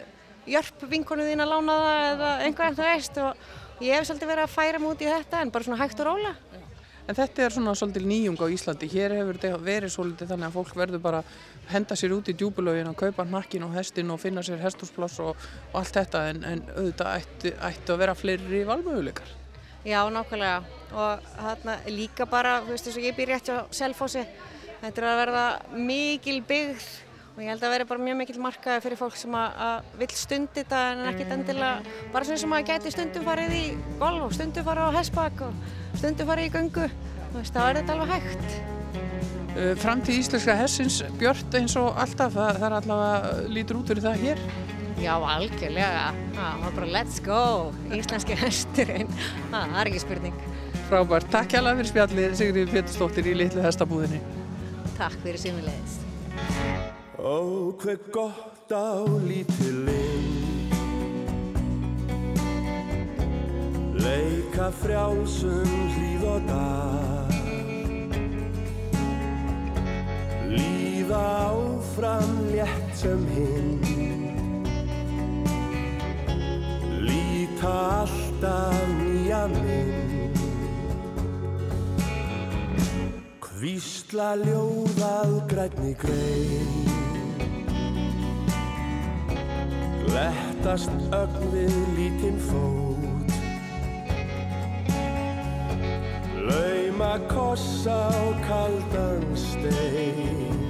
jörp vinkonu þín að lána það eða einhvern það veist og ég hef svolítið verið að færa múti í þetta en bara svona hægt og róla En þetta er svona svolítið nýjung á Íslandi. Hér hefur þetta verið svolítið þannig að fólk verður bara henda sér út í djúbulögin og kaupa nakkin og hestin og finna sér hestúspláss og, og allt þetta en, en auðvitað ættu, ættu að vera fleiri valmöguleikar. Já, nákvæmlega og þarna líka bara, þú veist þess að ég býr rétt á Selfossi þetta er að verða mikil byggð og ég held að vera bara mjög mikil markaði fyrir fólk sem að, vil stundi þetta en ekkert endilega bara svona sem að geti stundum farið í golf og stundum farið á hestbakk og stundum farið í göngu. Þú veist, þá er þetta alveg hægt. Uh, Framtíð íslenska hessins björt eins og alltaf, það, það er allavega lítur út fyrir það hér. Já, algjörlega, það var bara let's go íslenski hesturinn. Það er ekki spurning. Frábært, takk hjá fyrir spjallið Sigriði Pétursdóttir í Litlu hestabúðinni. Takk fyrir símulegis Ó, hver gott á lítilinn Leika frjálsum hlýð og dag Líða áfram létt sem hinn. Líta alltaf nýja minn Hvísla ljóðað grænni grein. Glettast ögn við lítinn fót. Lauma kossa á kaldan stein.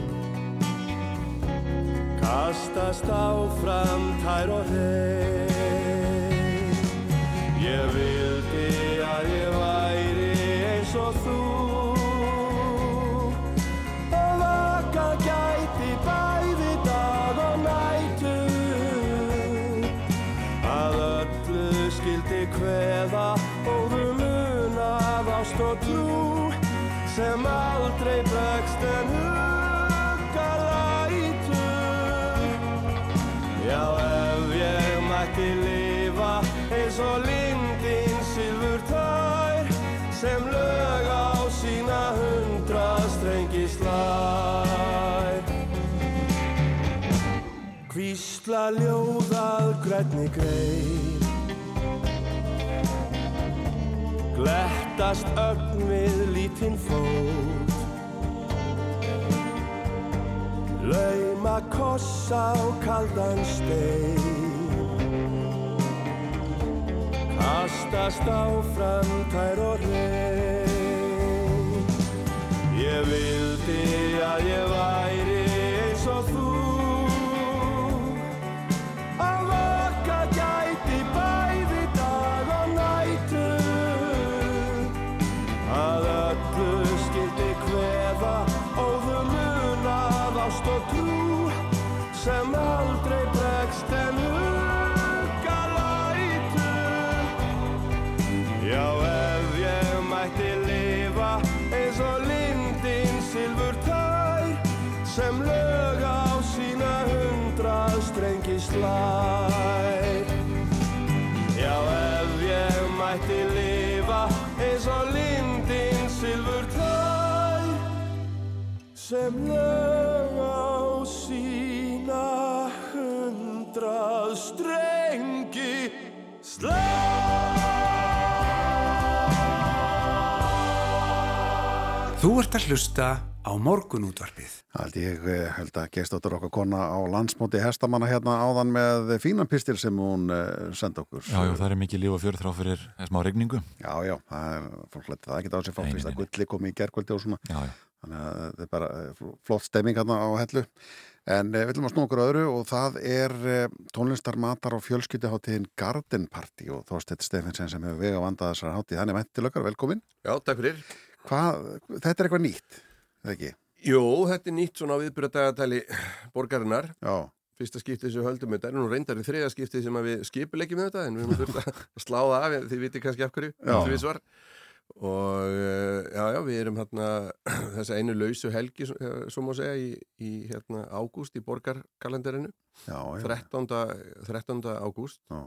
Kastast áfram tær og hrein. Ég vildi Sem aldrei bregst en hugga lætur Já, ef ég mætti lifa eins og lindin silfur tær sem lög á sína hundra strengi slær. Hvísla ljóðað grænni grein Glettast ögn við lítinn fót. Lauma kossa á kaldan stein. Kastast áfram tær og reyn Ég vildi að ég væri sem lög á sína hundrað strengi Þú ert að hlusta á morgunútvarpið. Hald ég eh, held að gestóttur okkar kona á landsmóti hestamanna hérna áðan með fínan pistil sem hún uh, senda okkur. Já, já, það er mikið líf og fjörð þrá fyrir smá regningu. Já, já, það er fólk letið það ekki á sig fólk fyrst að gulli komi í gerkvöldi og svona. Já, já. Þannig að þetta er bara eh, flott stemming hérna á hellu. En eh, við ætlum að snú okkur öðru og það er eh, tónlistar matar og fjölskyldiháttiðin Garden Party og Þorstedt Stefansson sem hefur vega vandað þessar háttið. Þannig mætt til okkar, velkomin. Já, takk fyrir. Hvað, þetta er eitthvað nýtt, eða ekki? Jú, þetta er nýtt svona viðbyrjadagatæli borgarinnar. Já. Fyrsta skiptið sem við höldum þetta er nú reyndar í þriða skiptið sem við skipulegjum þetta en við höfum þurft að [LAUGHS] slá það af því viti kannski af hverju. Og uh, já, já, við erum hérna [CLEARS THROAT] þessa einu lausu helgi, svo má segja, í, í hérna ágúst í borgarkalendarinu. Já, já. 13. 13. ágúst. Já.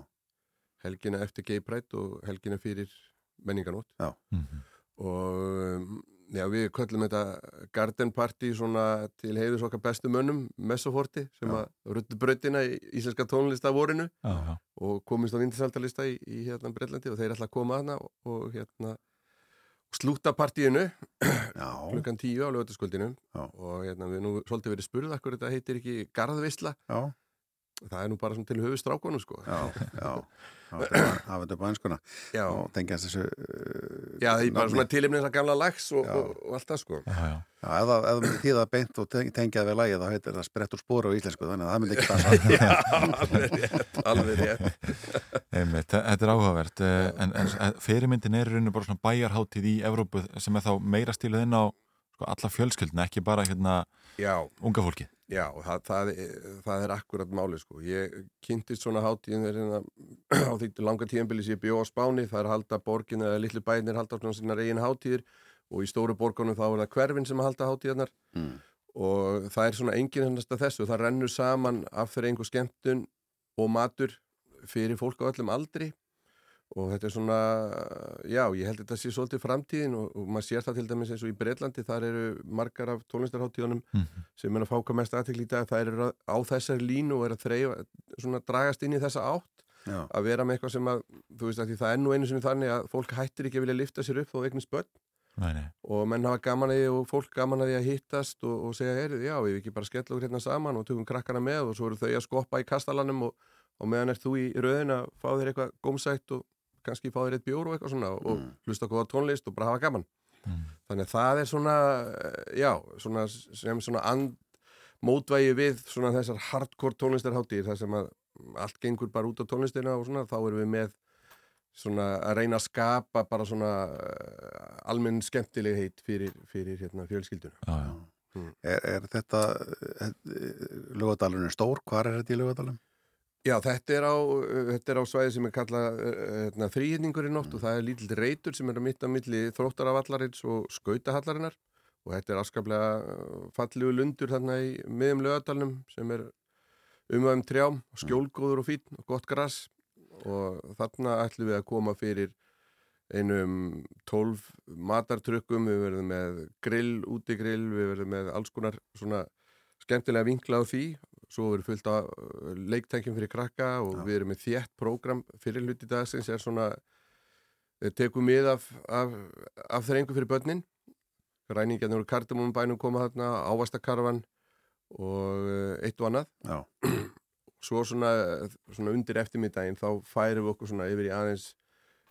Helgina eftir Pride og helgina fyrir menninganót. Já. Og um, já, við köllum þetta Garden Party svona til heiðus okkar bestu mönnum, Messoforti, sem Já. að ruttu brautina í íslenska tónlista vorinu Já, já. og komist á vindisaldalista í, í hérna Breitlandi og þeir ætla að koma aðna og, og hérna slúta partíinu klukkan tíu á lögataskvöldinu og hérna við nú svolítið verið spurð akkur þetta heitir ekki Garðvisla Já. Það er nú bara til höfustrákonum sko. Já, já, hafa þetta bara einskona Já. og tengjast þessu uh, Já, það er bara svona tilefnið þessar gamla lags og, og, og allt það sko. Já, já. Já, ef það, ef það beint og teng- tengja við lagið þá heitir það sprett úr spóru á íslensku þannig að það myndi ekki [LAUGHS] passa. Já, alveg rétt, alveg rétt. [LAUGHS] Einmitt, þe- þetta er áhugavert eh, en, en fyrirmyndin er í rauninu bara svona bæjarháttíð í Evrópu sem er þá meira stíluð inn á sko, alla fjölskyldina, ekki bara hérna Já. unga fólki Já, og það, það, er, það er akkurat máli sko. Ég kynntist svona hátíðin hérna, á því langa tíðanbili sem ég bjó á Spáni, það er halda borgin eða litlu bænir halda svona sína reygin hátíðir og í stóru borgunum þá er það hverfin sem halda hátíðarnar Mm. og það er svona enginn hennast að þessu, það rennur saman af fyrir einhver skemmtun og matur fyrir fólk á öllum aldri og þetta er svona, já, ég held að þetta sé svolítið framtíðin og, og maður sér það til dæmis eins og í Breitlandi, þar eru margar af tónlistarháttíðunum Mhm. sem er að fáka mest aðtekli í dag, það eru á þessari línu og er að þreyfa, svona dragast inn í þessa átt Já. að vera með eitthvað sem að, þú veist að því það er nú einu sinni þannig að fólk hættir ekki að vilja lifta sér upp og Nei, nei. og menn hafa gaman að því og fólk gaman að því að hittast og, og segja, heyrðu, já, við ekki bara skella okkur hérna saman og tökum krakkana með og svo eru þau að skoppa í kastalanum og, og meðan ert þú í rauðin að fá þér eitthvað gómsætt og kannski fá þér eitt bjór og eitthvað svona og Mm. hlusta okkur á tónlist og bara hafa gaman þannig að það er svona eh, já, svona sem svona and, mótvægi við svona þessar hardcore tónlistarháttir þar sem að allt gengur bara út á tónlistina og svona, þá erum við með svona að reyna að skapa bara svona uh, almenn skemmtileg heit fyrir, fyrir hérna, fjölskylduna já, já. Er, er þetta lögadalurinn stór? Hvar er þetta í lögadalum? Já, þetta er á, þetta á svæði sem er kallað uh, hérna, þrýhinningur í nótt og það er lítill reytur sem er að mitta milli þróttarafallarins og skautahallarinnar. Og þetta er afskaplega uh, fallegu lundur þarna í miðum lögadalunum sem er umöðum trjám, skjólgóður og fín og gott gras. Og þarna ætlum við að koma fyrir einum tólf matartrykkum, við verðum með grill, útigrill, við verðum með alls konar svona skemmtilega vinkla á því, svo verður fullt af uh, leiktækjum fyrir krakka og við erum með þétt prógram fyrir hluti dagsins er svona við tekum mið af, af, af þrengu fyrir börnin ræningjarnir úr kardamum bænum koma þarna ávastakarfan og uh, eitt og annað Já. [CLEARS THROAT] svo svona, svona undir eftirmiddaginn þá færum við okkur svona yfir í aðeins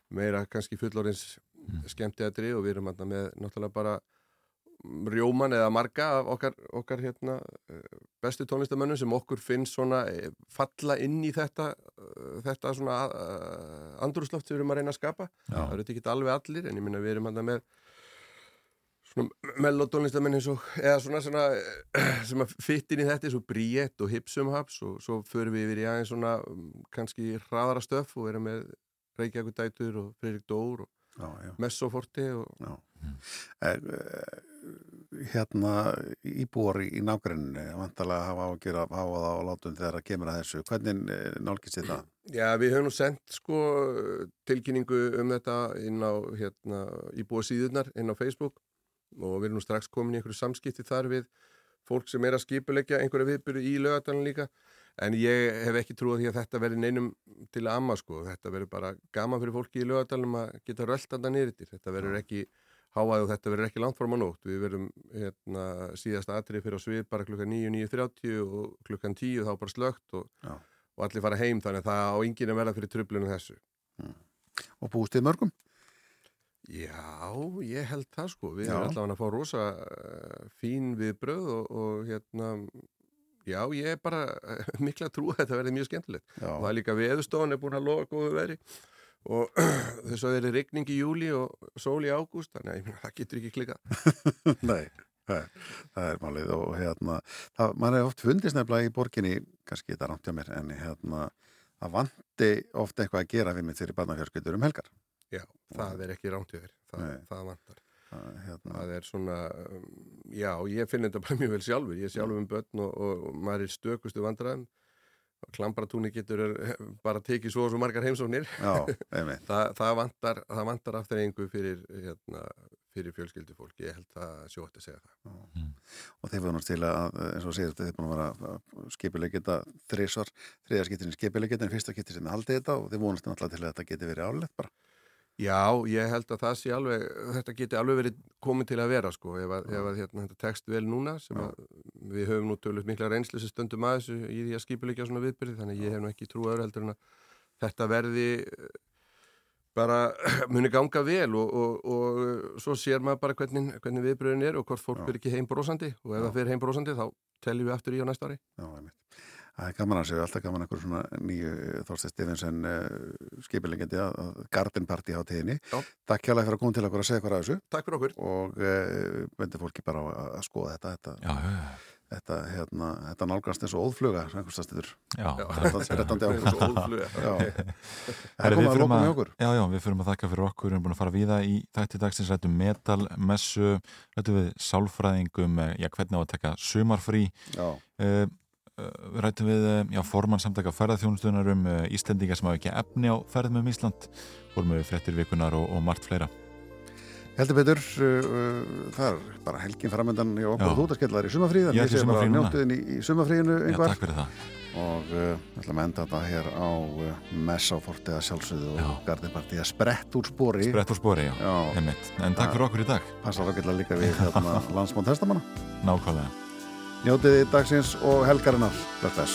meira kannski fullorins mm. skemmtiðatri og við erum með náttúrulega bara rjóman eða marga af okkar, okkar hérna, eh, bestu tónlistamönnum sem okkur finnst svona eh, falla inn í þetta eh, þetta svona andrúsloft sem við erum að reyna að skapa Já. það eru þetta ekki alveg allir en ég minna við erum hann með svona mellótónlistamenn eins og eða svona, svona sem að fytt inn í þetta eins og Bríett og Hipsum Haps og svo förum við yfir í aðeins svona um, kannski hraðara stöf og erum með Reykjavík Dætur og Freirik Dór og Já, já. Messoforti og Já. Hérna íbúar í, nágrunni vantalega hafa á að hafa það á látum þegar það kemur að þessu. Hvernig eh, nálgist þetta? Já, við höfum nú sendt sko tilkynningu um þetta inn á hérna, íbúa síðurnar inn á Facebook og við erum nú strax komin í einhverju samskipti þar við fólk sem er að skipulegja einhverja viðbyrju í lögadalinn líka. En ég hef ekki trúið því að þetta verði neinum til að amma sko, þetta verður bara gaman fyrir fólki í lögadalinn að geta rölt að það nýritir, þetta verður ekki háað og þetta verður ekki langt fórum á nótt, við verðum hérna, síðasta atrið fyrir á svið bara klukkan 9, 9.30 og klukkan 10 þá bara slögt og, og allir fara heim þannig að það á enginn að verða fyrir tröflunum þessu Og búist þið mörgum? Já, ég held það sko. Við erum allavega að fá rosa uh, fín viðbröð og, og hérna, já, ég er bara uh, [LAUGHS] mikla trú að þetta verði mjög skemmtilegt. Já. Og það er líka veðustofan er búin að lofa góðu veri og [CLEARS THROAT] þess að þeir eru rigning í júli og sól í ágúst, þannig að það getur ekki klikað. [LAUGHS] Nei, það er, málið og hérna, það, mann er oft fundist nefnilega í borginni, kannski þetta rámt hjá mér, en hérna, það vanti oft eitthvað að gera við mitt fyrir barnafjörskyldur um helgar. Já, það er ekki rámt í þér, það, það vantar. Það, hérna. Það er svona, um, já, ég finn þetta bara mjög vel sjálfur. Ég er sjálfur um börn og, og, maður er stökustu vandræðum. Klampratúni getur er, bara tekið svo og svo margar heimsóknir. Já, [LAUGHS] einmitt. það, vantar, það vantar aftur einhver fyrir, hérna, fyrir fjölskyldufólk. Ég held það sjótt að segja það. og þeir vonast til að, eins og segir þeir búin að vera skipilegita þrísvar, þriðja skiptin skipilegita en fyrsta skiptin sem haldið þetta og þeir vonast náttúrulega til að þetta geti verið álegt bara Já, ég held að það sé alveg, þetta geti alveg verið komið til að vera sko, ef, að, ef að, hérna, þetta tekst vel núna sem að við höfum nú tölvöld mikla reynslu sem stöndum að þessu í því að skipulegja svona viðbyrði, þannig ég hef nú ekki trú öðru heldur en að þetta verði eh, bara [CLEARS THROAT] muni ganga vel og, og, og svo sér maður bara hvernig, hvernig viðbyrðin er og hvort fólk fyrir ekki heimbrósandi og ef það fyrir heimbrósandi þá teljum við aftur í á næsta ári. Já. Það er gaman að segja, alltaf gaman einhver svona nýju Þorstein Stefansson uh, skipilegandi að, að Garden Party á tíðinni. Takk hjálpa fyrir að koma til okkur að segja okkur að þessu. Takk fyrir okkur. Og uh, bendir fólki bara að, að skoða þetta. Þetta, já, já. þetta, hérna, þetta nálgast eins og óðfluga, einhverstastitur. Já. 13. ágúst. Eins og óðfluga. Já. Það er komið við að lokum hjá okkur. Já, já, við fyrir að þakka fyrir okkur, við erum búin að fara víða í þætti dagsins, rættum metal, messu, rættum við sálfræðingum, eh, já, hvernig á að taka sumarfrí, Já. uh, uh, rættum við, uh, já, formann samtaka ferðarþjónustunar um uh, Íslendinga sem hafa ekki efni á ferðum um Ísland, fórum við frettir vikunar og, og margt fleira. Heldur betur, uh, uh, það er bara helgin framöndan í okkur Já. og þú ert að skella þær í sumafríð, Ég sumarfríi núna. njóttuðin í, í sumafríinu Já, yngvar. takk fyrir það. Og uh, við ætlum að enda þetta hér á uh, Messáforti að sjálfsögðu og Gardenparti að sprett úr spori. Sprett úr spori, já, já. einmitt. En takk fyrir okkur í dag. Passar ágætlega líka við hérna, [LAUGHS] landsmón testamanna. Nákvæmlega. Njótiði dagsins og helgarinnar. Bless, bless.